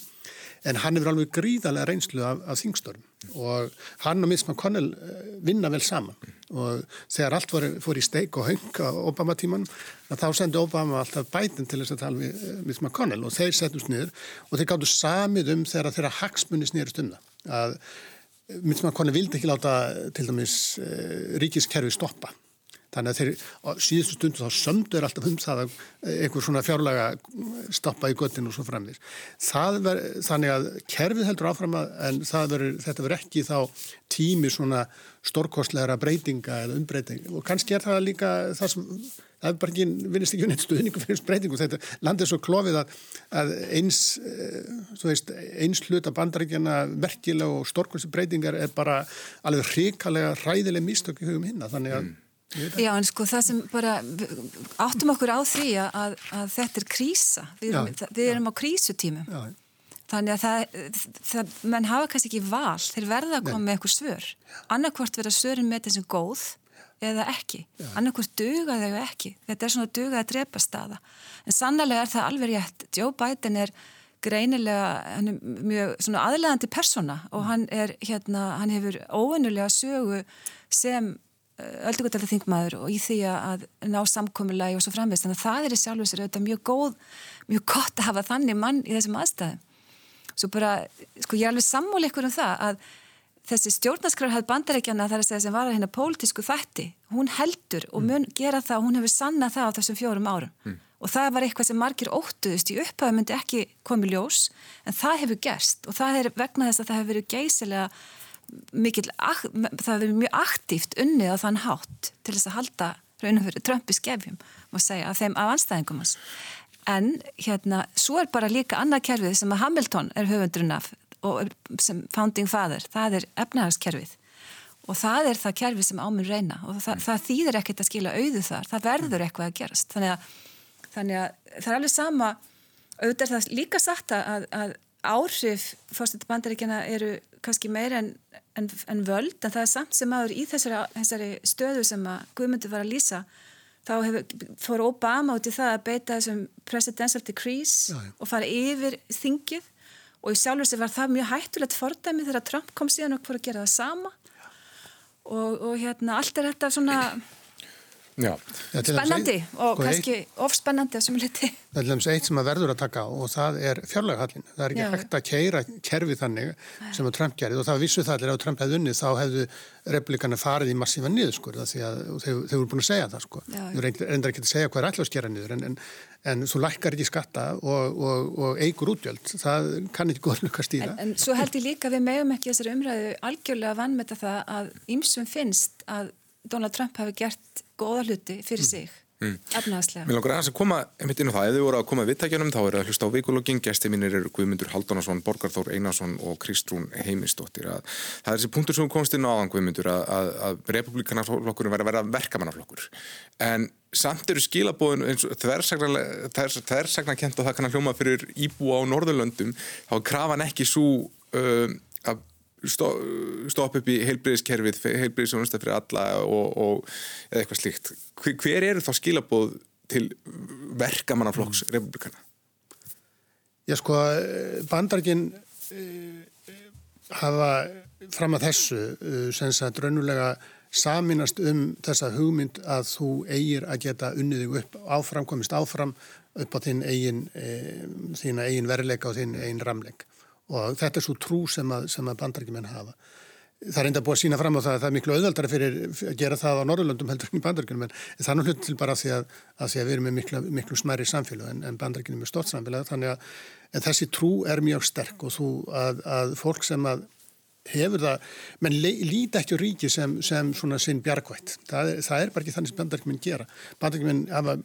en hann hefur alveg gríðarlega reynslu af, af þingstörn og hann og Mitch McConnell eh, vinna vel saman. Og þegar allt var, fór í steik og höng á Obama tíman þá sendi Obama alltaf bætin til þess að tala við eh, Mitch McConnell og þeir settust niður og þeir gáttu samið um þegar þeirra hagsmunni snýrist um það að Mitch McConnell vildi ekki láta til dæmis eh, ríkiskerfi stoppa Þannig að þeir á síðustu stundu þá sömdu er alltaf um það að einhver svona fjárlega stoppa í göttinu og svo framvis. Ver, þannig að kerfið heldur áfram að en ver, þetta verður ekki þá tími svona stórkostlegra breytinga eða umbreytinga og kannski er það líka það sem, það er bara ekki, vinnist ekki unni stuðningu fyrir breytingu. Þetta land er svo klofið að, að eins, veist, eins hluta bandaríkjana verkilega og stórkostlegra breytingar er bara alveg hrikalega ræðileg místök í hugum hinna. Þannig að mm Já, en sko það sem bara áttum okkur á því að, að þetta er krísa, við erum, já, við erum á krísutímum. Já. þannig að það, það, menn hafa kannski ekki val, þeir verða að koma Nei. með eitthvað svör. Annarkvort verða svörin með þessum góð eða ekki, annarkvort duga þau ekki, þetta er svona duga að drepa staða, en sannlega er það alveg rétt, Joe Biden er greinilega, hann er mjög svona aðlegandi persona og hann er hérna, hann hefur óvennulega sögu sem öldugöldalega þingmaður og í því að ná samkommulagi og svo framvist þannig að það er í sjálf og sér auðvitað mjög góð mjög gott að hafa þannig mann í þessum aðstæðum. Svo bara, sko ég er alveg sammól ykkur um það að þessi stjórnaskrarhæð bandarækjana þar að segja sem var að hérna pólitísku þætti, hún heldur og mun gera það, hún hefur sannað það á þessum fjórum árum. Mm. og það var eitthvað sem margir óttuðust í upphæðu myndi ekki komið ljós en það hefur gerst. Og það er vegna þess að það hefur verið geysilega mikil, það hefur mjög aktíft unnið á þann hátt til þess að halda raun og fyrir Trump í skefjum og segja að þeim af anstæðingum hans. En hérna, svo er bara líka annað kerfið sem að Hamilton er höfundrun af og sem founding father, það er efnahagskerfið og það er það kerfið sem áminn reyna og það, það þýðir ekkert að skila auðu þar, það verður eitthvað að gerast. Þannig að, þannig að það er alveg sama, auðvitað er það líka sagt að, að áhrif fórstættu bandaríkjana eru kannski meira en, en, en völd en það er samt sem aður í þessari, þessari stöðu sem að Guðmundur var að lýsa þá hefur, fór Obama út í það að beita þessum presidential decrees já, já. og fara yfir þingið og í sjálfur sem var það mjög hættulegt fordæmi þegar Trump kom síðan og fór að gera það sama og, og hérna allt er þetta svona. Spennandi og sko kannski ofspennandi á sumuliti. Það er lemst eitt sem að verður að taka og það er fjárlegahallin. Það er ekki Já. hægt að keira kerfi þannig sem að Trump gerði og það vissu það allir að Trump hefði unnið þá hefðu republikana farið í massífa niður sko því að þau voru búin að segja það sko. Þau reyndar ekki að segja hvað er alltaf að skera niður en, en, en þú lækkar ekki skatta og, og, og eigur útjöld. Það kann ekki góð lukka stýra. En, en svo held ég líka við meðum ekki þessari umræðu algjörlega vannmeta það að að Donald Trump hafi gert góða hluti fyrir mm. sig mm. efnaðslega. Mér langar aðeins að koma einmitt inn á það, ef þið voru að koma að viðtækjanum þá er það að hlusta á vikulogin, gæsti mínir eru Guðmundur Haldunarsson, Borgarþór Einarsson og Kristrún Heimistóttir. Það er þessi punktur sem komst inn á aðan Guðmundur að, að, að republikanarflokkurinn verður að vera verkamannarflokkur en samt eru skilabóðin eins og þversagna kent og það kannar hljóma fyrir íbúa á Norðurlöndum þá krafan ekki svo að stopp upp í heilbriðiskerfið, heilbriðisjónustaf fyrir alla og, og eða eitthvað slíkt. Hver, hver eru þá skilabóð til verkamannaflokks mm. republikana? Já sko, bandargin uh, hafa fram að þessu uh, sem sagt raunulega saminast um þessa hugmynd að þú eigir að geta unnið þig upp áfram, komist áfram upp á þinn eigin, uh, þína eigin veruleika og þinn eigin ramleik og þetta er svo trú sem að, að bandarækjumenn hafa. það er enda búið að sína fram á það að það er miklu auðvaldara fyrir að gera það á Norðurlöndum heldur en í bandaríkunum en nú hlut til bara að því að, að, því að við erum með miklu, miklu smæri samfélag en, en bandaríkunum er stort samfélag. Þannig að þessi trú er mjög sterk og þú að, fólk sem að hefur það, menn líti ekki á ríki sem, sem svona sinn bjargvætt. Það, það er bara ekki þannig sem bandaríkjuminn gera. Bandaríkjuminn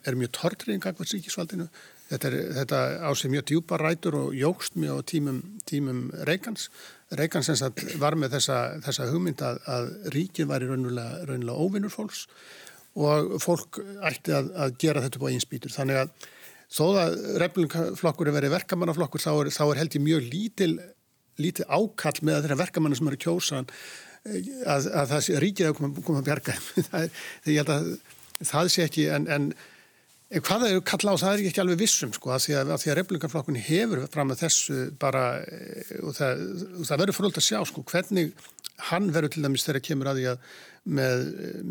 er mjög tortriðing akkvæmt ríkisvaldinu þetta, er, þetta á sig mjög djúpa rætur og jógst mjög á tímum, tímum Reykjans Reykjans var með þessa, þessa hugmynd að, að ríkin var í raunulega, raunulega óvinnur fólks og fólk ætti að, að gera þetta på einspýtur þannig að þó að reflingaflokkur er verið verkamannaflokkur þá er, þá er held ég mjög lítil lítið ákall með þeirra verkamanna sem eru kjósan eh, að, að það ríkið koma, koma að bjarga það er, ég held að það sé ekki en, en hvað það eru kalla á það er ekki alveg vissum sko að því að, að, að republikanflokkunni hefur fram að þessu bara eh, og það, það verður frólt að sjá sko hvernig hann verður til dæmis þegar kemur að því að með,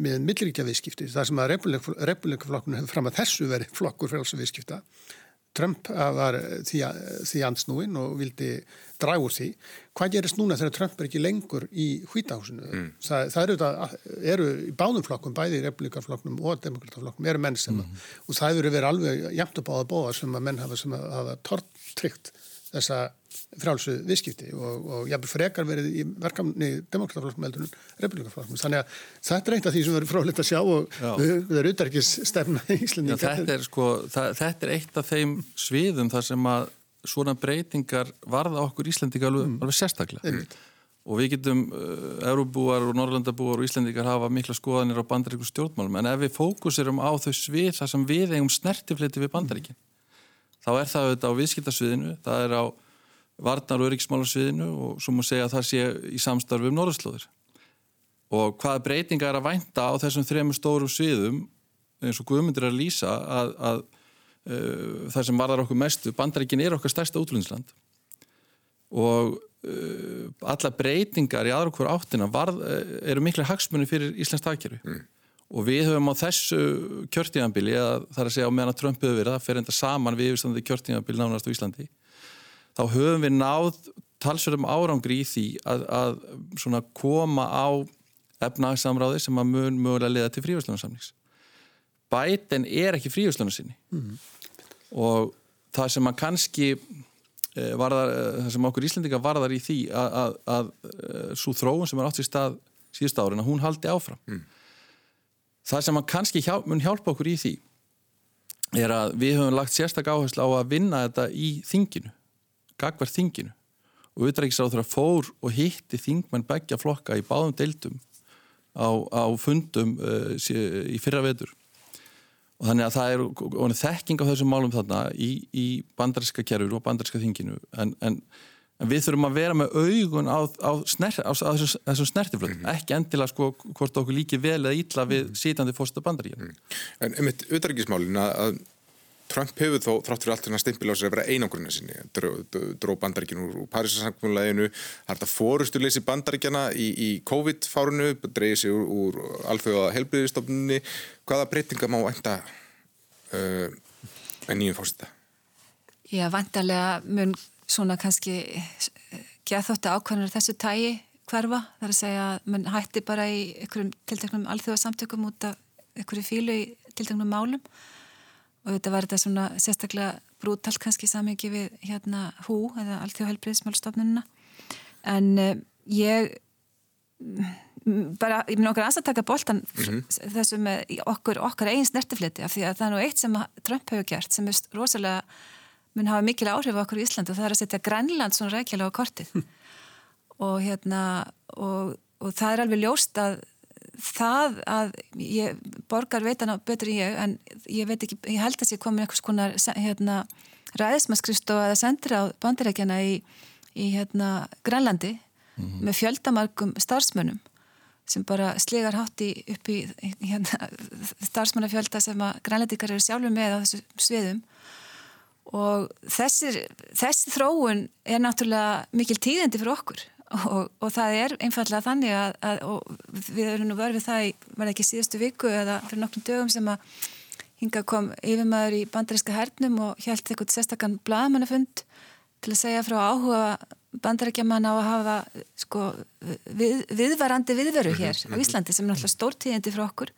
með milliríkja viðskipti það sem að republikanflokkunni hefur fram að þessu verið flokkur fyrir alls viðskipta Trump var því, því ansnúin og vildi draga úr því. Hvað gerist núna þegar Trump er ekki lengur í hvítahúsinu? Mm. Það, það eru, eru í báðum flokkum, bæði í republikaflokknum og demokrataflokknum, eru menn sem mm. og það eru verið alveg jæmt upp á að bóða sem að menn hafa, hafa tortrykt þessa frálsu viðskipti og, og jáfnveg frekar verið í verkamni demokrataflokkum heldur en republikaflokkum. Þannig að þetta er eitt af því sem verður fráleitt að sjá og erum auðvitað ekki stefna í Íslandi. Þetta, sko, þetta er eitt af þeim sviðum þar sem að svona breytingar varða okkur Íslandika alveg, mm. alveg sérstaklega. Mm. Og við getum, uh, Euróbúar og Norrlandabúar og Íslandikar hafa mikla skoðanir á bandaríku stjórnmálum, en ef við fókusirum á þau svið þar sem við eigum snertifliti við bandaríkin, mm. þá er það auðvitað á viðskiptarsviðinu, það er á varnar og öryggismálarsviðinu og svo má segja að það sé í samstarfi um norðurslóðir. Og hvaða breytinga er að vænta á þessum þrejum stórum sviðum, eins og Guðmundur er að lýsa, að, að uh, það sem varðar okkur mestu, bandaríkin er okkar stærsta útlunnsland og uh, alla breytingar í aðra okkur áttina varð, uh, eru miklu hagsmunni fyrir Íslands takkerfi. Mm. Og við höfum á þessu kjörtíðanbili, það er að segja á meðan að Trump hefur verið, það fer enda saman við yfirstandið kjörtíðanbili nánast á Íslandi þá höfum við náð talsverðum árangri í því að, að koma á efnagsamráði sem að mun mögulega liða til fríhjörslunarsamnings. Bæten er ekki fríhjörslunarsinni mm -hmm. og það sem að kannski eh, varðar, eh, það sem okkur Íslandika varðar í því að, að, að eh, svo þróun sem er átt í stað síðust árin að hún haldi áfram. Mm. Það sem að kannski hjálp, mun hjálpa okkur í því er að við höfum lagt sérstak áherslu á að vinna þetta í þinginu gagvar þinginu og utrækisráður fór og hitti þingmenn begja flokka í báðum deildum á, á fundum uh, í fyrra vetur og þannig að það er þekking á þessum málum þarna í, í bandarinska kerfur og bandarinska þinginu en, en, en við þurfum að vera með augun á, á, sner, á þessum snertiflöðum, mm -hmm. ekki endilega sko hvort okkur líki vel eða ítla við mhm. sítandi fórstu bandaríkja. Mm. En um eitt utrækismálin að Trump hefur þó þrátt fyrir allt þennan stimpil á sig að vera einangurinn að sinni, dró, bandaríkinu úr Parísasamkvölinleginu, har þetta fórustuleysi bandaríkjana í, í COVID-fárunu, dreyði sig úr, úr alþjóða helbriðistofnunni, hvaða breytinga má enda uh, með nýjum fórstita? Já, vantarlega mun svona kannski geðþótti ákvæmur þessu tægi hverfa, þar að segja að mun hætti bara í einhverjum tilteknum alþjóðasamtökum út af einhverju fílu í tilteknum málum og þetta var þetta svona sérstaklega brútalt kannski samengi við hérna hú eða alltjóðhelbriðsmálstofnununa en uh, ég bara, ég minn okkar aðstæða taka bóltan mm -hmm. þessu með okkur, okkar eigin snertifliti af því að það er nú eitt sem Trump hefur gert sem er rosalega mun hafa mikil áhrif á okkur í Íslandu og það er að setja Grænland svona rækjala á kortið og hérna og, og það er alveg ljóst að það að ég, borgar veit hana betur en ég en ég veit ekki, ég held að ég komin eitthvað skonar hérna, ræðismaskrist og að sendir á bandirækjana í, í hérna Grænlandi mm -hmm. með fjöldamarkum starfsmönnum sem bara slegar hátt í upp í hérna, starfsmannafjölda sem að grænlætikar eru sjálfur með á þessu sviðum og þessir, þessi þróun er náttúrulega mikil tíðendi fyrir okkur og, og það er einfallega þannig að, að við erum nú verfið það í, var ekki síðustu viku eða fyrir nokkrum dögum sem að hinga kom yfirmaður í bandaríska hernum og helt eitthvað sérstakann blagamannafund til að segja frá áhuga bandarækjaman á að hafa sko, við, viðvarandi viðveru Mhm, hér á Íslandi sem er náttúrulega stórtíðindi frá okkur.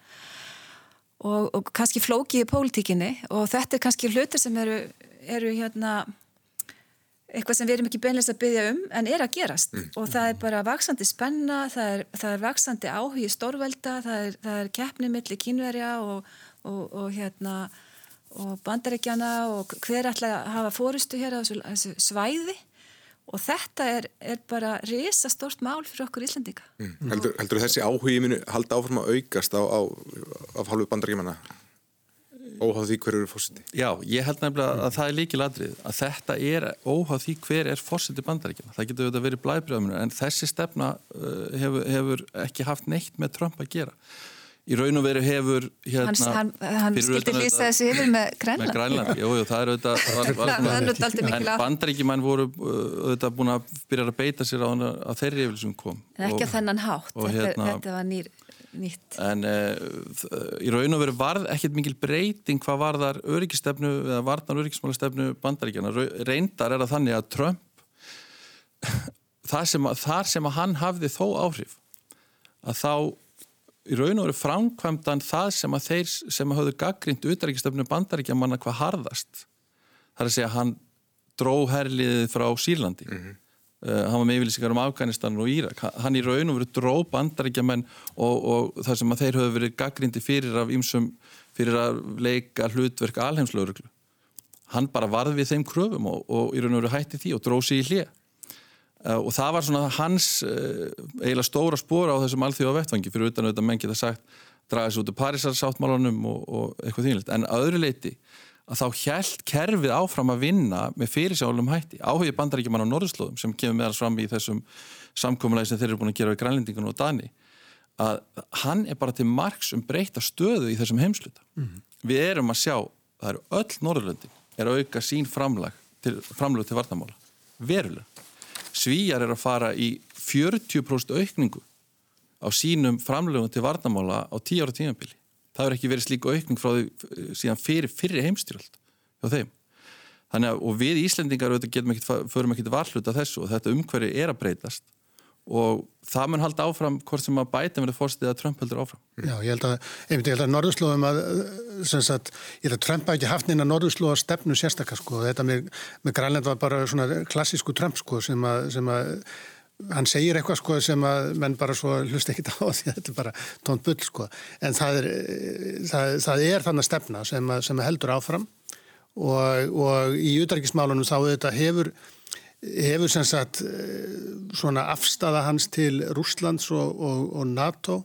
Og, og kannski flóki í pólitíkinni og þetta er kannski hlutir sem eru, eru hérna eitthvað sem við erum ekki beinleins að byggja um en er að gerast Mm. og það er bara vaksandi spenna, það er, það er vaksandi áhugi stórvelda, það er, það er keppni millir kínverja og, og, og hérna og bandaríkjana og hver ætla að hafa fórustu hér á þessu, svæði og þetta er, er bara risa stort mál fyrir okkur Íslandika. Mm. Heldur, heldur þessi áhugi minu halda áfram að aukast á, á, af hálfu bandaríkjumanna óháð því hver eru fórsiti? Já, ég held nefnilega að það er líkil atrið að þetta er óháð því hver er fórseti bandaríkjana. Það getur auðvitað verið blæbröðuminu en þessi stefna uh, hefur, hefur ekki haft neitt með Trump að gera. Í raun og veru hefur hérna... Hann, hann, hann skildi lýsa þessu yfir með Grænland. Með Grænland, jú, jú, það er auðvitað... mikil En á- bandaríkjumann voru uh, auðvitað búin að byrja að beita sér á að þeirri yfir sem kom. En ekki Og- að þennan hátt, og þetta, hérna- þetta var nýr, nýtt. En uh, í raun og veru varð ekkert mikil breyting hvað varðar öryggistefnu eða varnar öryggismálastefnu bandaríkjana. Rau- Reyndar er að þannig að Trump, það sem að, þar sem að hann hafði þó áhrif, að þá í raun og veru framkvæmdan það sem að þeir sem að höfðu gaggrind utarrikistefnu bandaríkjamanna hvað harðast. Það er að segja að hann dró herliðið frá Sýrlandi. Mm hann var með yfirlýsingar um Afganistan og Írak. Hann í raun og veru dró bandaríkjamenn og, og það sem að þeir höfðu verið gaggrindi fyrir af ýmsum fyrir að leika hlutverk alheimslauruglu. Hann bara varð við þeim kröfum og, og í raun og veru hætti því og dró sig í hlið. Uh, og það var svona hans uh, eiginlega stóra spóra á þessum alþjóða vettvangi fyrir utan auðvitað menn geta sagt draga þessu út af Parísarsáttmálanum og, og eitthvað þínlegt. En öðru leiti að þá hjælt kerfið áfram að vinna með fyrirsjálfum hætti. Áhugið bandaríkjumann á norðurslóðum sem kemur meðal fram í þessum samkominlega sem þeir eru búin að gera við grænlendingun og Dani að hann er bara til margs um breyta stöðu í þessum heimsluta. Mm. Við erum að sjá, það eru öll Norðurlöndin er að auka sín framlag til, framlag til vartamála. Verulega. Svíjar er að fara í 40% aukningu á sínum framlögum til vartamála á 10 ára tímabili. Það er ekki verið slíku aukning frá því síðan fyrir fyrri heimstyrjöld hjá þeim. Þannig að, og við Íslendingar ekkit, förum ekkit varhlut af þessu og þetta umhverju er að breytast og það mun halda áfram hvort sem að bæta með það fórstið að Trump heldur áfram. Já, ég held að, einmitt, ég held að norðurslóðum að, sem sagt, ég held að Trump hafi ekki haft neina norðurslóða stefnu sérstakar, sko, þetta með, með Grænland var bara svona klassísku Trump, sko, sem að, sem að hann segir eitthvað sko sem að menn bara svo hlust ekki á því að þetta er bara tónt bull sko. En það er, það, það er þannig stefna sem, að, sem að heldur áfram. Og, og í utarikismálunum þá þetta hefur hefur sem sagt svona afstafa hans til Rúslands og, og, og NATO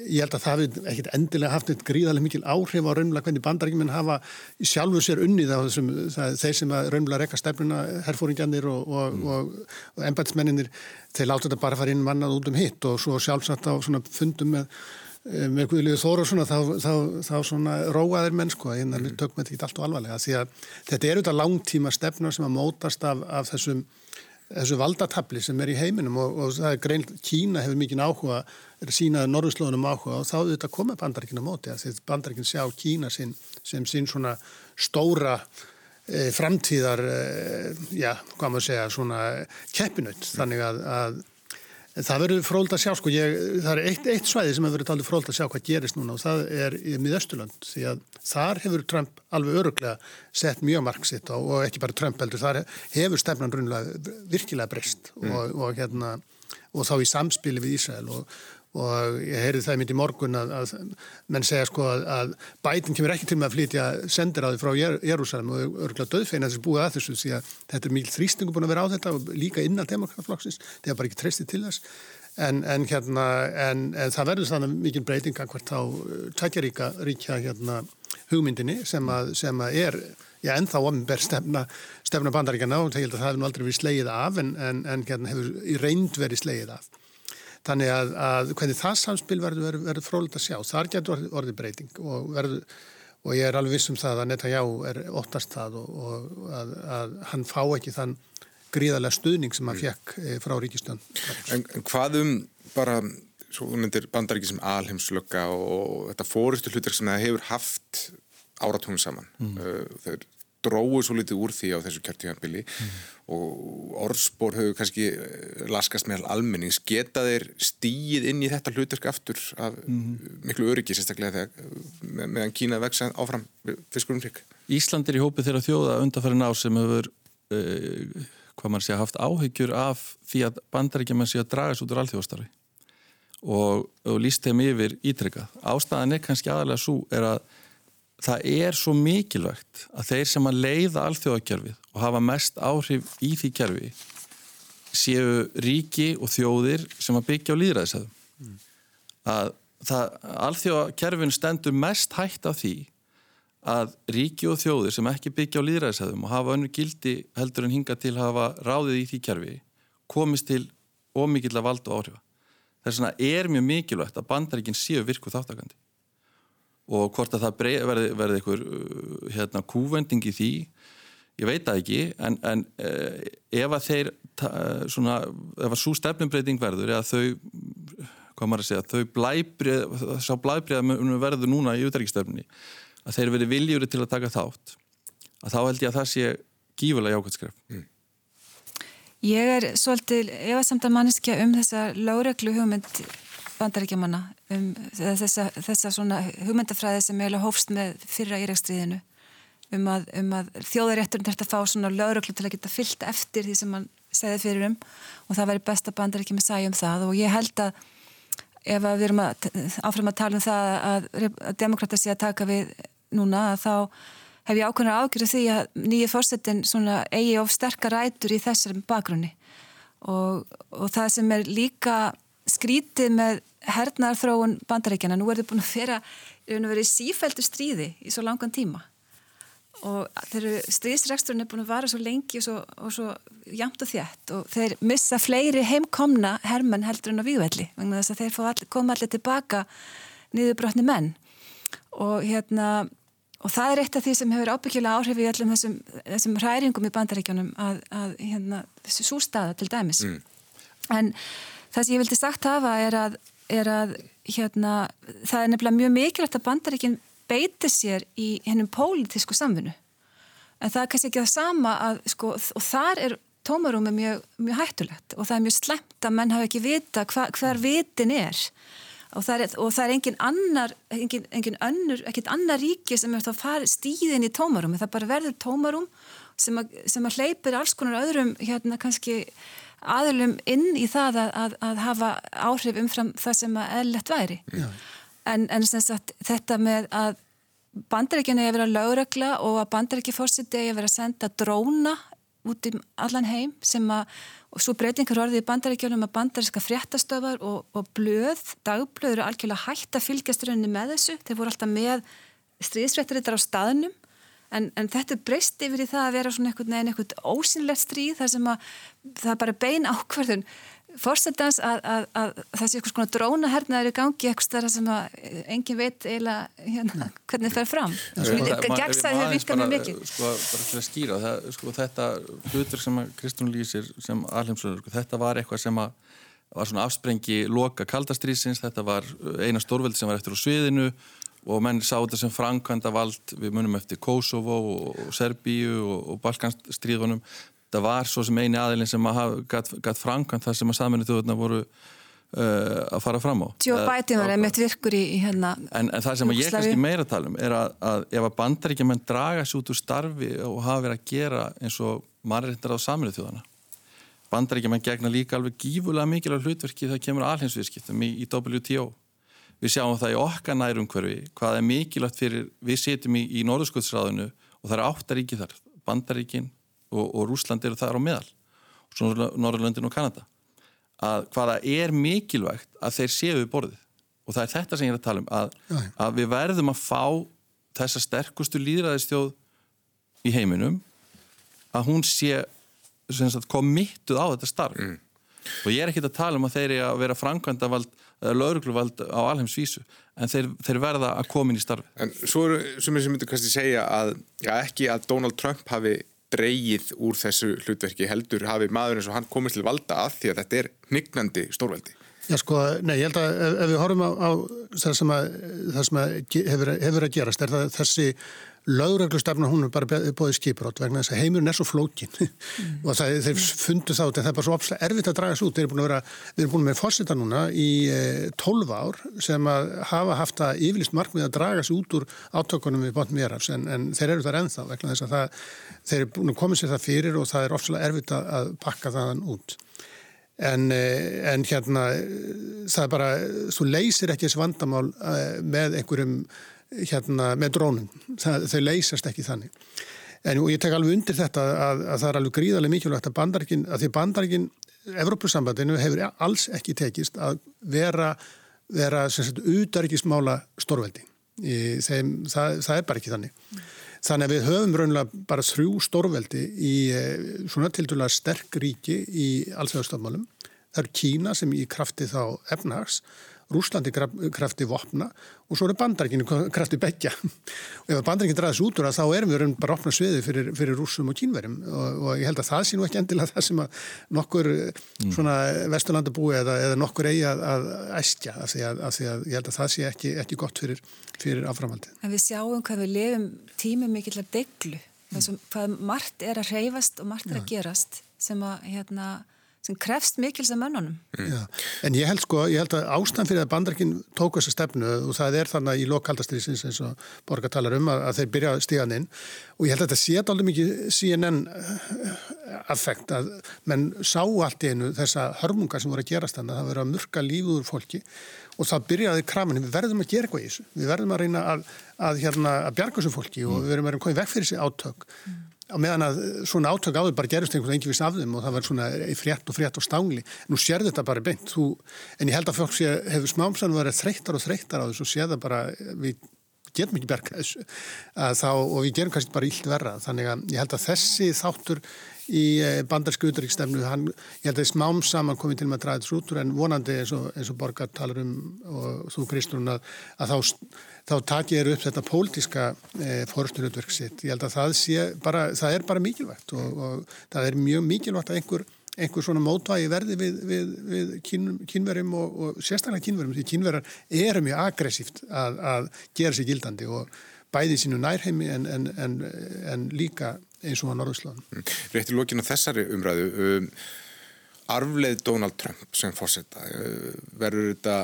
ég held að það hefði ekkert endilega haft eitt gríðarlega mikil áhrif á raunlega hvernig bandaríkjuminn hafa sjálfu sér unnið á þessum, það, þeir sem að raunlega rekka stefnuna, herfóringjanir og, og, mm. og, og embætsmenninir þeir láta þetta bara fara inn mannað út um hitt og svo sjálfsagt á svona fundum með með Guðlíður Þóru og svona þá, þá, þá svona róaðir menn sko en það mm. tökum þetta ekki allt og alvarlega því að þetta er auðvitað langtíma stefna sem að mótast af, af þessum þessu valdatabli sem er í heiminum og, og það er grein, Kína hefur mikið áhuga er sínaði Norðurslóðunum áhuga og þá auðvitað koma bandaríkina móti að því bandaríkin sjá Kína sin, sem sín svona stóra e, framtíðar e, já, hvað maður segja, svona keppinut, þannig að, að Það verður fróld að sjá, sko, ég, það er eitt, eitt svæði sem hefur verið talið fróld að sjá hvað gerist núna og það er í miðausturland því að þar hefur Trump alveg öruglega sett mjög marksitt og, og ekki bara Trump heldur, þar hefur stefnan runlega virkilega breyst mm. og, og, hérna, og þá í samspili við Ísrael og, og ég heyrði það myndi í morgun að, að menn segja sko að, að bætin kemur ekki til með að flytja sendiráði frá Jérúsalem og örgulega döðfeina þess að búið að þessu því að þetta er mikil þrýstingu búin að vera á þetta og líka innan demokratflokksins, það er bara ekki treystið til þess. En, en hérna en, en það verður þannig mikil breytinga hvert á tækjaríka ríkja hérna hugmyndinni sem að, sem að er já ennþá omber stefna stefna bandaríkjana og það hefur nú aldrei verið slegið af en, en hérna hefur í reynd verið slegið af Þannig að, að hvernig það samspil verður, verður, frólægt að sjá. Þar getur orðið, breyting og, verður, og ég er alveg viss um það að Netanyahu er óttast það og, og að, að hann fá ekki þann gríðarlega stuðning sem hann fekk eh, frá ríkistjón. En, hvað um bara, svo nefndir bandaríki sem alheimslögga og þetta fórustu hlutur sem það hefur haft áratungum saman. Mm. Þeir dróðu svo litið úr því á þessu kjörtíðanbili mm. og orðspór hefur kannski eh, laskast með almennings. Geta þeir stíið inn í þetta hlutverk aftur af mm. miklu öryggi sérstaklega þegar með, meðan Kína veksa áfram fiskurum hrygg? Ísland er í hópið þeirra þjóða undanfæri ná sem hefur uh, hvað mann sé haft áhyggjur af því að bandaríkjaman sé að draga svo út úr alþjóðstarfi og, og líst þeim yfir ítrykkað. Ástæðan er kannski aðalega svo er að það er svo mikilvægt að þeir sem að leiða alþjóðakerfið og hafa mest áhrif í því kerfi séu ríki og þjóðir sem að byggja á líðræðisæðum. Mm. Að alþjóðakerfin stendur mest hægt af því að ríki og þjóðir sem ekki byggja á líðræðisæðum og hafa önnu gildi heldur en hinga til að hafa ráðið í því kerfi komist til ómikið að valda áhrifa. Þess vegna er mjög mikilvægt að bandaríkinn séu virku þáttakandi og hvort að það verði, verði einhver uh, hérna, kúvending í því ég veit það ekki en, en eh, ef að þeir svona, ef að svo stefnumbreyting verður eða þau hvað maður að segja, þau blæbrið sá blæbrið verður núna í útækistöfni að þeir verði viljúri til að taka þátt að þá held ég að það sé gífulega jákvæmskref mm. Ég er svolítið efasamt að manneskja um þessa láreglu hugmynd bandaríkjamanna um þessa, þessa svona hugmyndafræði sem eiginlega hófst með fyrra írækstriðinu um að, um að þjóðarétturinn þurft að fá svona láreglu til að geta fyllt eftir því sem hann segði fyrir um og það væri besta bandaríkjum að sæja um það. Og ég held að ef að við erum að, áfram að tala um það að, að demokrata sé að taka við núna að þá hef ég ákveðin að ágjöra því að nýju fórsetin eigi of sterkar rætur í þessar bakgrunni. Og, og það sem er líka skrítið með hernaðarþróun bandaríkjana, nú er þau búin að vera, vera í sífældu stríði í svo langan tíma. Og þeir stríðsreksturinn er búin að vara svo lengi og svo, og svo jamt og þjætt og þeir missa fleiri heimkomna hermenn heldur en á vývelli vegna þess að þeir all, koma allir tilbaka niður brotni menn. Og hérna og það er eitt af því sem hefur ábyggilega áhrif í allum þessum, þessum hræringum í bandaríkjónum að, að hérna, þessu sústaða til dæmis. Mm. en það sem ég vildi sagt hafa er að, er að hérna, það er nefnilega mjög mikilvægt að bandaríkinn beiti sér í hennum pólitísku samfunnu en það er kannski ekki það sama að, sko, og þar er tómarúmi mjög, mjög hættulegt og það er mjög slemt að menn hafa ekki vita hva, hver vitin er. Og það er, og það er engin annar engin, engin önnur, ekkert annar ríki sem er þá farið stíðin í tómarum það bara verður tómarum sem að, sem að hleypir alls konar öðrum hérna kannski aðlum inn í það að, að, að hafa áhrif umfram það sem að eðlert væri. Já. en, en sagt, þetta með að bandaríkjana er að vera lögregla og að bandaríkja fórsiti er að senda dróna út í allan heim sem að og svo breytingar orðið í bandaríkjónum að bandaríska fréttastöfar og, og blöð, dagblöð eru algjörlega hægt að fylgjast rauninni með þessu, þeir voru alltaf með stríðsfréttarittar á staðnum en, en þetta breyst yfir í það að vera svona einhvern veginn einhvern ósynlegt stríð þar sem að það er bara bein ákverðun fórstendans að, að, að það sé eitthvað svona drónahernaður í gangi eitthvað sem að engin veit eiginlega hérna, hvernig það fer fram. Gegnsæði hefur vikað mjög mikið. sko bara til að skýra það, sko, þetta hlutur sem Kristún lýsir sem alheimsöður, sko, þetta var eitthvað sem að var svona afsprengi loka kaldastrýsins, þetta var eina stórveld sem var eftir á sviðinu og menn sá þetta sem framkvæmda vald við munum eftir Kosovo og Serbíu og Balkanstríðunum. Það var svo sem eini aðilin sem að gætt framkvæmt það sem að saminu þjóðurna voru uh, að fara fram á. Joe Biden var einmitt virkur í, í hérna en, en það sem ég kannski meira talum er að, að ef að bandaríkjumenn draga sér út úr starfi og hafa verið að gera eins og mannreittnar á saminu þjóðana bandaríkjumenn gegna líka alveg gífulega mikilvæg hlutverki þegar kemur alheimsviðskiptum í, í WTO. Við sjáum það í okkar nærumhverfi hvað er mikilvægt fyrir við setjum í, í Norðurskjöldsráðinu og það er áttaríki þar, bandaríkin og, og Rúsland eru þar á meðal og svo Norrlöndin og Kanada. Að hvaða er mikilvægt að þeir séu við borðið? Og það er þetta sem ég er að tala um að, að við verðum að fá þessa sterkustu líðræðistjóð í heiminum að hún sé komittuð á þetta starf. Mm. Og ég er ekki að tala um að þeir eru að vera framkvæmdavald eða laurugluvald á alheimsvísu en þeir, þeir verða að koma inn í starfi En svo eru sem ég myndi kannski segja að já, ekki að Donald Trump hafi dreyið úr þessu hlutverki heldur hafi maður eins og hann komist til valda að því að þetta er hnygnandi stórveldi. Já sko, nei, ég held að ef, ef við horfum á, á það sem, að, það sem að hefur, hefur að gerast er það þessi lögreglustafna hún er bara bóðið skiprátt vegna þess að heimurinn er svo flókin mm. og það, þeir fundu þá það er bara svo opslega erfitt að draga þessu út. Þeir eru búin að vera, við erum búin með fórseta núna í e, eh, 12 ár sem að hafa haft að yfirlist markmið að draga þessu út úr átökunum við bótt mér en, en þeir eru þar ennþá vegna þess að það, þeir eru búin að koma sér það fyrir og það er opslega erfitt að, að pakka þaðan út. En, eh, en hérna það er bara, þú leysir ekki þessi vandamál með einhverjum hérna, með drónum. Það, þau leysast ekki þannig. En ég tek alveg undir þetta að, að það er alveg gríðarlega mikilvægt að bandarikinn, að því bandarikinn, Evrópussambandinu hefur alls ekki tekist að vera, vera sagt, utarikismála stórveldi. Þeim, það, það er bara ekki þannig. Þannig að við höfum raunlega bara þrjú stórveldi í eh, svona til dæla sterk ríki í allþjóðstofmálum. Það eru Kína sem í krafti þá efnahags Rúslandi krafti vopna og svo eru bandarækinu krafti begja og ef bandarækinu draðis út úr það þá erum við bara opna sviði fyrir, fyrir rúsum og kínverjum og, og ég held að það sé nú ekki endilega það sem að nokkur mm. svona vesturlandabúi eða, eða nokkur eigi að, að æstja af því, af því að ég held að það sé ekki, ekki gott fyrir, fyrir aframaldið. En við sjáum hvað við lefum tímum mikill að deglu mm. hvað margt er að reyfast og margt er að gerast sem að hérna sem krefst mikils af mönnunum. Mm. En ég held sko, ég held að ástæðan fyrir að bandarkinn tók þessa stefnu og það er þannig í lokaldastriðsins eins og Borga talar um að, að þeir byrja stíðan inn. Og ég held að þetta sé alveg mikið CNN affekt að menn sá allt í einu þessa hörmungar sem voru að gerast þannig að það verið að murka lífuður fólki og það byrjaði kraminu, við verðum að gera eitthvað í þessu, við verðum að reyna að, að, hérna, að bjarga þessu fólki og við verðum að koma vekk fyrir þessi átök. Mm á meðan að svona átök áður bara gerist einhvern veginn viss af þeim og það var svona frétt og frétt og stángli. Nú sér þetta bara beint, þú, en ég held að fólk sé, hefur smámsann verið þreyttar og þreyttar á þessu og sé það bara, við getum ekki berga þessu þá, og við gerum kannski bara íld verra. Þannig að ég held að þessi þáttur í eh, bandarsku utryggsstefnu, ég held að smám saman komið til með að draða þessu út úr en vonandi eins og, eins og Borgar talar um og þú Kristún að, að þá þá takir ég upp þetta pólitíska e, eh, fórsturnutverk sitt. Ég held að það, sé, bara, það er bara mikilvægt og, og það er mjög mikilvægt að einhver, einhver svona mótvægi verði við, við, við kín, kínverjum og, og sérstaklega kínverjum því kínverjar eru mjög aggressíft að, að gera sér gildandi og bæði sínu nærheimi en, en, en, en líka eins og á Norðurslán. Mm. Réttir lókinu þessari umræðu um, arfleð Donald Trump sem fórsetta eh, verður þetta,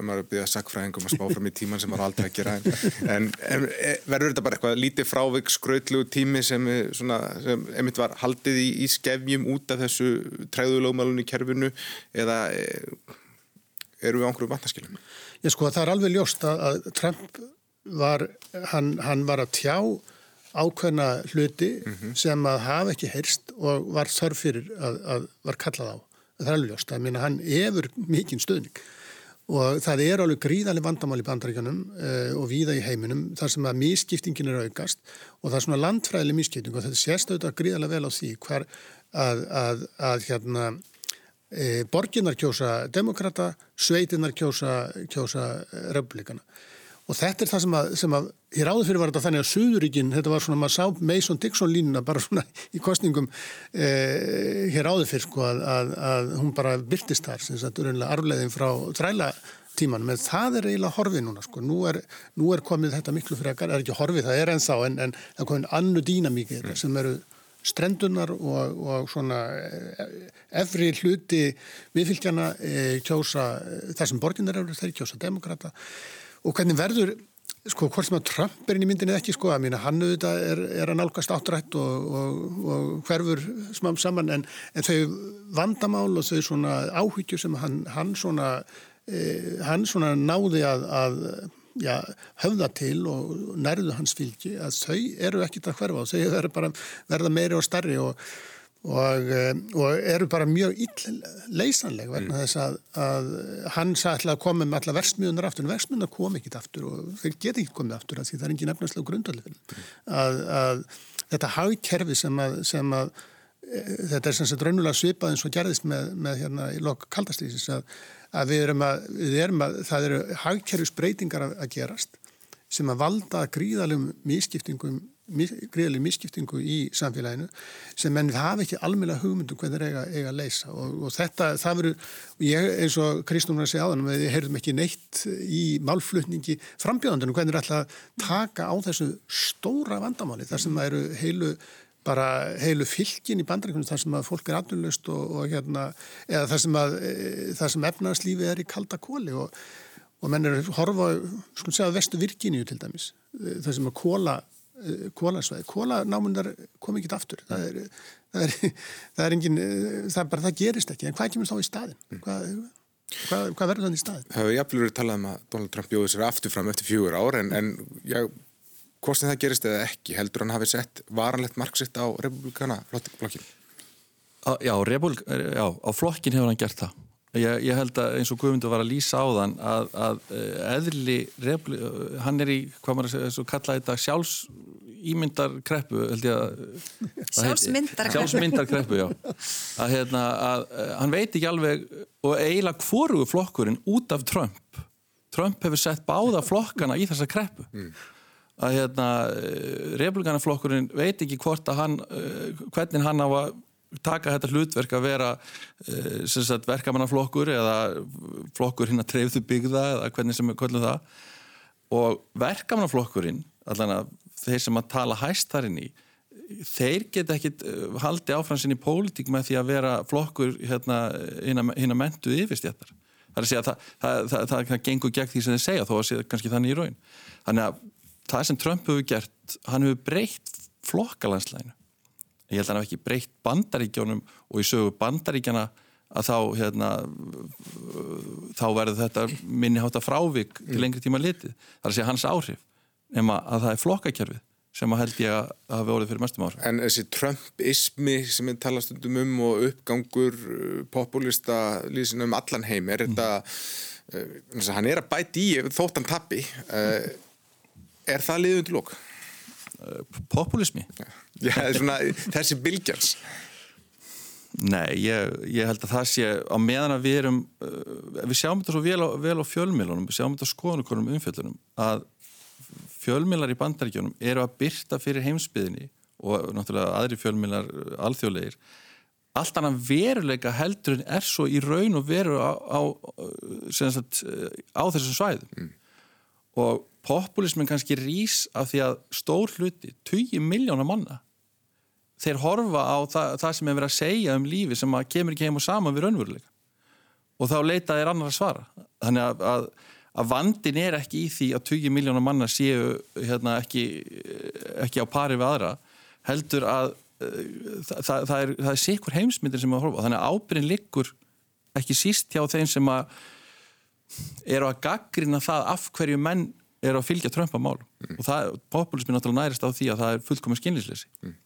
maður er byggðið að sakfræðingum að spá fram í tíman sem maður aldrei að gera en, en, eh, verður þetta bara eitthvað lítið frávik skrautlugu tími sem, eh, svona, sem emitt var haldið í, í skefjum út af þessu træðulógmálunni í kerfinu eða eru við á einhverju vantaskilum? Ég sko það er alveg ljóst að, að Trump var, hann, hann var að tjá ákveðna hluti mm -hmm. sem að hafa ekki heyrst og var þörf fyrir að, að var kallað á. Það er alveg ljóst. Það meina hann efur mikinn stöðning og það er alveg gríðarlega vandamál í bandaríkanum uh, og víða í heiminum þar sem að mískiptingin er aukast og það er svona landfræðileg mískipting og þetta sést auðvitað gríðarlega vel á því hver að, að, að hérna e, borginnar kjósa demokrata, sveitinnar kjósa, kjósa republikana og þetta er það sem að, sem að hér áður fyrir var þetta þannig að Suðuríkin, þetta var svona, maður sá Mason-Dixon línuna bara svona í kostningum eh, hér áður fyrir sko að, að, að hún bara byrtist þar, sem sagt, urunlega arfleðin frá þræla tímanum, en það er eiginlega horfið núna sko, nú er, nú er komið þetta miklu frekar, er ekki horfið, það er ennþá, en, en það er komið annu dýnamíkir mm. sem eru strendunar og, og svona eh, efri hluti viðfylgjana e, kjósa, þessum borginar eru þeir kjósa demokrata og hvernig verður sko hvort sem að Trump er inn í myndinni ekki sko að mína hann auðvitað er, er að nálgast áttrætt og, og, og hverfur smám saman en, en þau vandamál og þau svona áhyggjur sem hann, hann svona eh, hann svona náði að, að já, höfða til og nærðu hans fylgi að þau eru ekkit að hverfa og þau verður bara verða meiri og starri og og, eh, og eru bara mjög leysanleg vegna mm. þess að, að hann sætla að koma með alla versmiðunar aftur en versmiðunar kom ekki aftur og þeir geta ekki komið aftur af því það er engin efnarslega grundalið mm. að, að þetta hagkerfi sem að, sem að e, þetta er sem sagt raunulega svipað eins og gerðist með, með hérna í lok kaldastísis að við erum að, við erum að það eru hagkerfisbreytingar að gerast sem að valda gríðalegum mískiptingum greiðlega misskiptingu í samfélaginu sem menn hafa ekki almeinlega hugmyndum hvernig það eiga, eiga að leysa. Og, og þetta, það verður, ég eins og Kristúnar segi áðan, við heyrðum ekki neitt í málflutningi frambjöðandunum hvernig það ætla að taka á þessu stóra vandamáli þar sem það eru heilu bara heilu fylgin í bandreikunum þar sem að fólk er andunlust og, og hérna, eða þar sem að e, þar sem efnarslífi er í kalda kóli og, og menn er horfa, sko að segja vestu Virginíu til dæmis, e, þar sem að kóla Eh, kólasvæði. Kólanámunar kom ekki aftur. Það er, það er, það er engin, eh, það er bara, það gerist ekki. En hvað kemur þá í staðin? Mm. Hvað, hvað, hvað verður þannig í staðin? Það hefur jafnvel verið talað um að Donald Trump bjóði sér aftur fram eftir fjögur ár en, en já, hvort sem það gerist eða ekki, heldur hann hafi sett varanlegt marksitt á republikana flokkinu? Já, republik, já, á flokkin hefur hann gert það. Ég, ég held að eins og Guðmundur var að lýsa á þann að, að eh, eðli, hann er í, hvað maður að segja, svo kalla þetta sjálfs ímyndarkreppu sjálfsmyndarkreppu. Sjálfsmyndarkreppu, já. Að, hérna, að, að hann veit ekki alveg og eiginlega hvorugu flokkurinn út af Trump. Trump hefur sett báða flokkana í þessa kreppu. Mm. að hérna republikanaflokkurinn veit ekki hvort að hann eh, hvernig hann á að taka þetta hlutverk að vera uh, verkamannaflokkur eða flokkur hinn að treyðu byggða eða hvernig sem við kollum það. Og verkamannaflokkurinn allan að þeir sem að tala hæst þar inn í þeir geta ekki eh, haldi áfransin í pólitík með því að vera flokkur hérna hinn að mentu yfirstjættar það er að segja að það, það, það, það, gengur gegn því sem þeir segja þó að segja kannski þannig í raun. Þannig að það sem Trump hefur gert hann hefur breytt flokkalanslæginu ég held að hann hef ekki breytt bandaríkjónum og í sögu bandaríkjana að þá hérna, þá verður þetta minniháta frávik til lengri tíma litið. Það er að segja hans áhrif nema að það er flokkakerfið sem að held ég að hafa orðið fyrir mestum áhrif. En þessi Trump-ismi sem við tala stundum um og uppgangur uh, populista líðsinn um allan heim er þetta, uh, hann er að bæti í þóttan tappi uh, er það liðund lók? Populismi? Já svona, þessi bylgjans Nei, ég, ég held að það sé á meðan að við erum uh, við sjáum þetta svo vel á, vel á fjölmilunum við sjáum þetta skoðunukonum umfjöldunum að fjölmilar í bandaríkjónum eru að byrta fyrir heimsbyðinni og náttúrulega aðri fjölmilar uh, alþjóðlegir allt annan veruleika heldurinn er svo í raun og veru á, á, sagt, á þessu svæðum mm. Og populismin kannski rýs af því að stór hluti, 20 miljónar manna þeir horfa á það, það sem er verið að segja um lífi sem kemur ekki heim og saman við raunveruleika og þá leita þeir annar að svara. Þannig að, að, að vandin er ekki í því að 20 miljónar manna séu hérna, ekki, ekki á pari við aðra heldur að uh, það, það er, er sikur heimsmyndir sem að horfa þannig að ábyrgin liggur ekki síst hjá þeim sem að eru að gaggrina það af hverju menn eru að fylgja Trump-mál mm. og það, populismi náttúrulega nærist á því að það er fullkomið skynlýsleysi mm.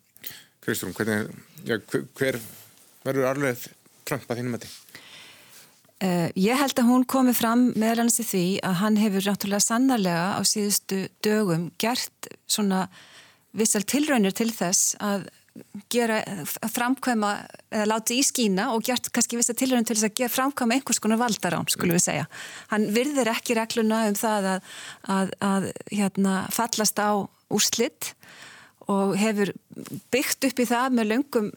Kristrún, hvernig, já, hver verður arleið Trump að þínum að því? Uh, ég held að hún komi fram meðal hans í því að hann hefur náttúrulega sannarlega á síðustu dögum gert svona vissal tilraunir til þess að gera, framkvæma eða láti í skína og gert kannski vissal tilraunir til þess að gera framkvæma einhvers konar valdarán, skulum við segja. Hann virðir ekki regluna um það að, að, að hérna, fallast á úrslitt og hefur byggt upp í það með löngum,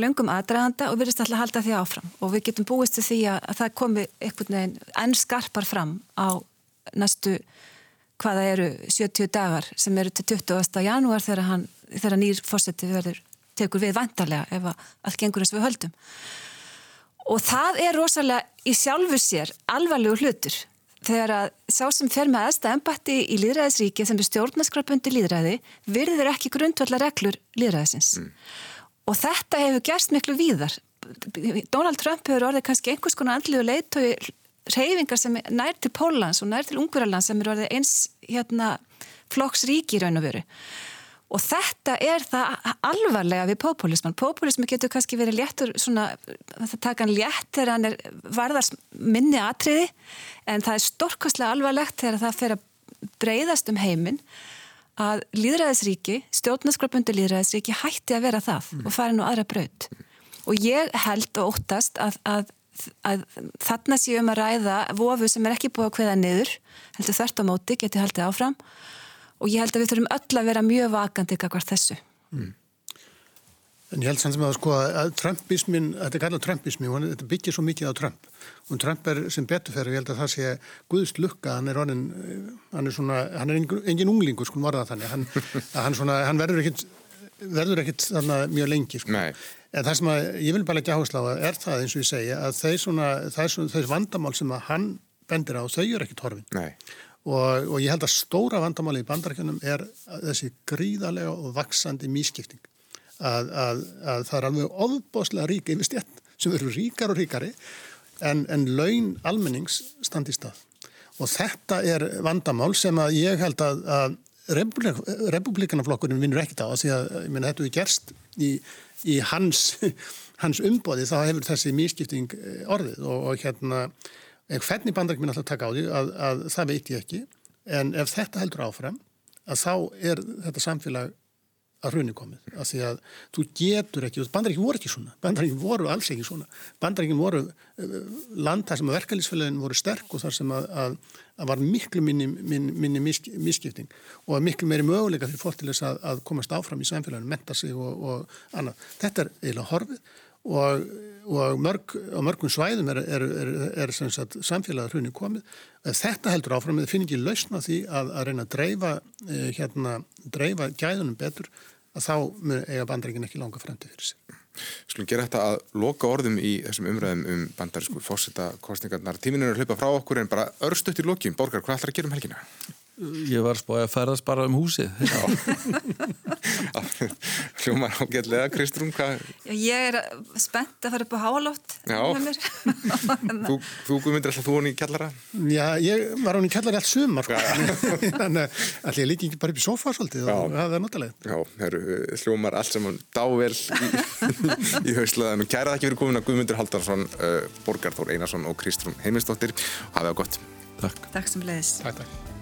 löngum aðdraganda og virðist alltaf halda því áfram og við getum búist til því að, að það komi einhvern veginn enn skarpar fram á næstu hvaða eru 70 dagar sem eru til 20. janúar þegar, hann, þegar nýr fórseti verður tekur við vantarlega ef allt gengur eins við höldum. Og það er rosalega í sjálfu sér alvarlegu hlutur. Þegar að sá sem fer með aðstæða embatti í líðræðisríki sem er stjórnarskrapundi líðræði virður ekki grundvallar reglur líðræðisins mm. og þetta hefur gerst miklu víðar. Donald Trump hefur orðið kannski einhvers konar andlið og leiðtói reyfingar sem nær til Pólans og nær til Ungverðarlands sem eru orðið eins hérna, flokksríki í raun og veru Og þetta er það alvarlega við populisman. Populismi getur kannski verið léttur, svona, það taka hann létt þegar hann er varðars minni atriði, en það er storkastlega alvarlegt þegar það fer að breyðast um heiminn að líðræðisríki, stjórnarskrapundi líðræðisríki hætti að vera það mm. og fara nú aðra braut. Og ég held og óttast að, að, að þarna séum að ræða vofu sem er ekki búið að hveða niður, heldur þvert á móti, geti haldið áfram og ég held að við þurfum öll að vera mjög vakandi kakvart þessu. Mm. En ég held samt sem að sko að Trumpismin, þetta er kallað Trumpismi og þetta byggir svo mikið á Trump og Trump er sem beturferð og ég held að það sé Guðst lukka, hann er orðin hann er svona, hann er engin, engin unglingur sko varða þannig, hann, hann, svona, hann verður ekkit verður ekkit þarna mjög lengi sko. en það sem að ég vil bara ekki áhersla á er það eins og ég segja að þeir svona, þeir vandamál sem að hann bendir á, þau eru ekkit horfin og, og ég held að stóra vandamáli í bandarækjunum er þessi gríðarlega og vaksandi mískipting að, að, að það er alveg ofboslega rík yfir stjætt sem eru ríkar og ríkari en, en laun almennings standi í stað. Og þetta er vandamál sem að ég held að, að republikanaflokkurinn vinnur ekkert á því að minna, þetta er gerst í, í hans, hans umbóði þá hefur þessi mískipting eh, orðið. Og, og hérna hvernig bandarækminn alltaf taka á því að, að það veit ég ekki. En ef þetta heldur áfram að þá er þetta samfélag að hrunni komið, af því að þú getur ekki, bandaríkinn voru ekki svona. Bandaríkinn voru alls ekki svona. Bandaríkinn voru uh, land þar sem að verkefliðsfélagin voru sterk og þar sem að, að, að var miklu minni, minni, minni misskipting. Og miklu meiri möguleika fyrir fólk til þess að, að komast áfram í samfélaginu, menta sig og, og annað. Þetta er eiginlega horfið og, og mörg, á mörgum svæðum er, er, er, er samfélagið hrunni komið. Þetta heldur áfram, það finnir ekki lausna því að, að reyna að dreifa, eh, hérna, dreifa gæðunum betur að þá eiga bandringin ekki langa fremti fyrir sig. Skulum gera þetta að loka orðum í þessum umræðum um bandarísku fósita kostningarnar. Tíminn er hlaupa frá okkur en bara örstuðt í lokjum. Borgar, hvað ætlar að gera um helgina? Ég var spáið að ferðast bara um húsið. Hljómar ágætlega, Kristrún, hvað? Ég er spennt að fara upp á hálótt. Já, þú, þú guðmyndir alltaf þú hún í kellara? Já, ég var hún í kellara allt sumar, sko. Þannig að ég líki ekki bara upp í sofa svolítið og það er notalega. Já, heru, hljómar allt saman dável í, í hauslaðinu. Kæra það ekki verið komin að Guðmundur Haldarsson, uh, Borgarþór Einarsson og Kristrún Heimistóttir. Hafið á gott. Takk. Takk sem leiðis. Takk, takk.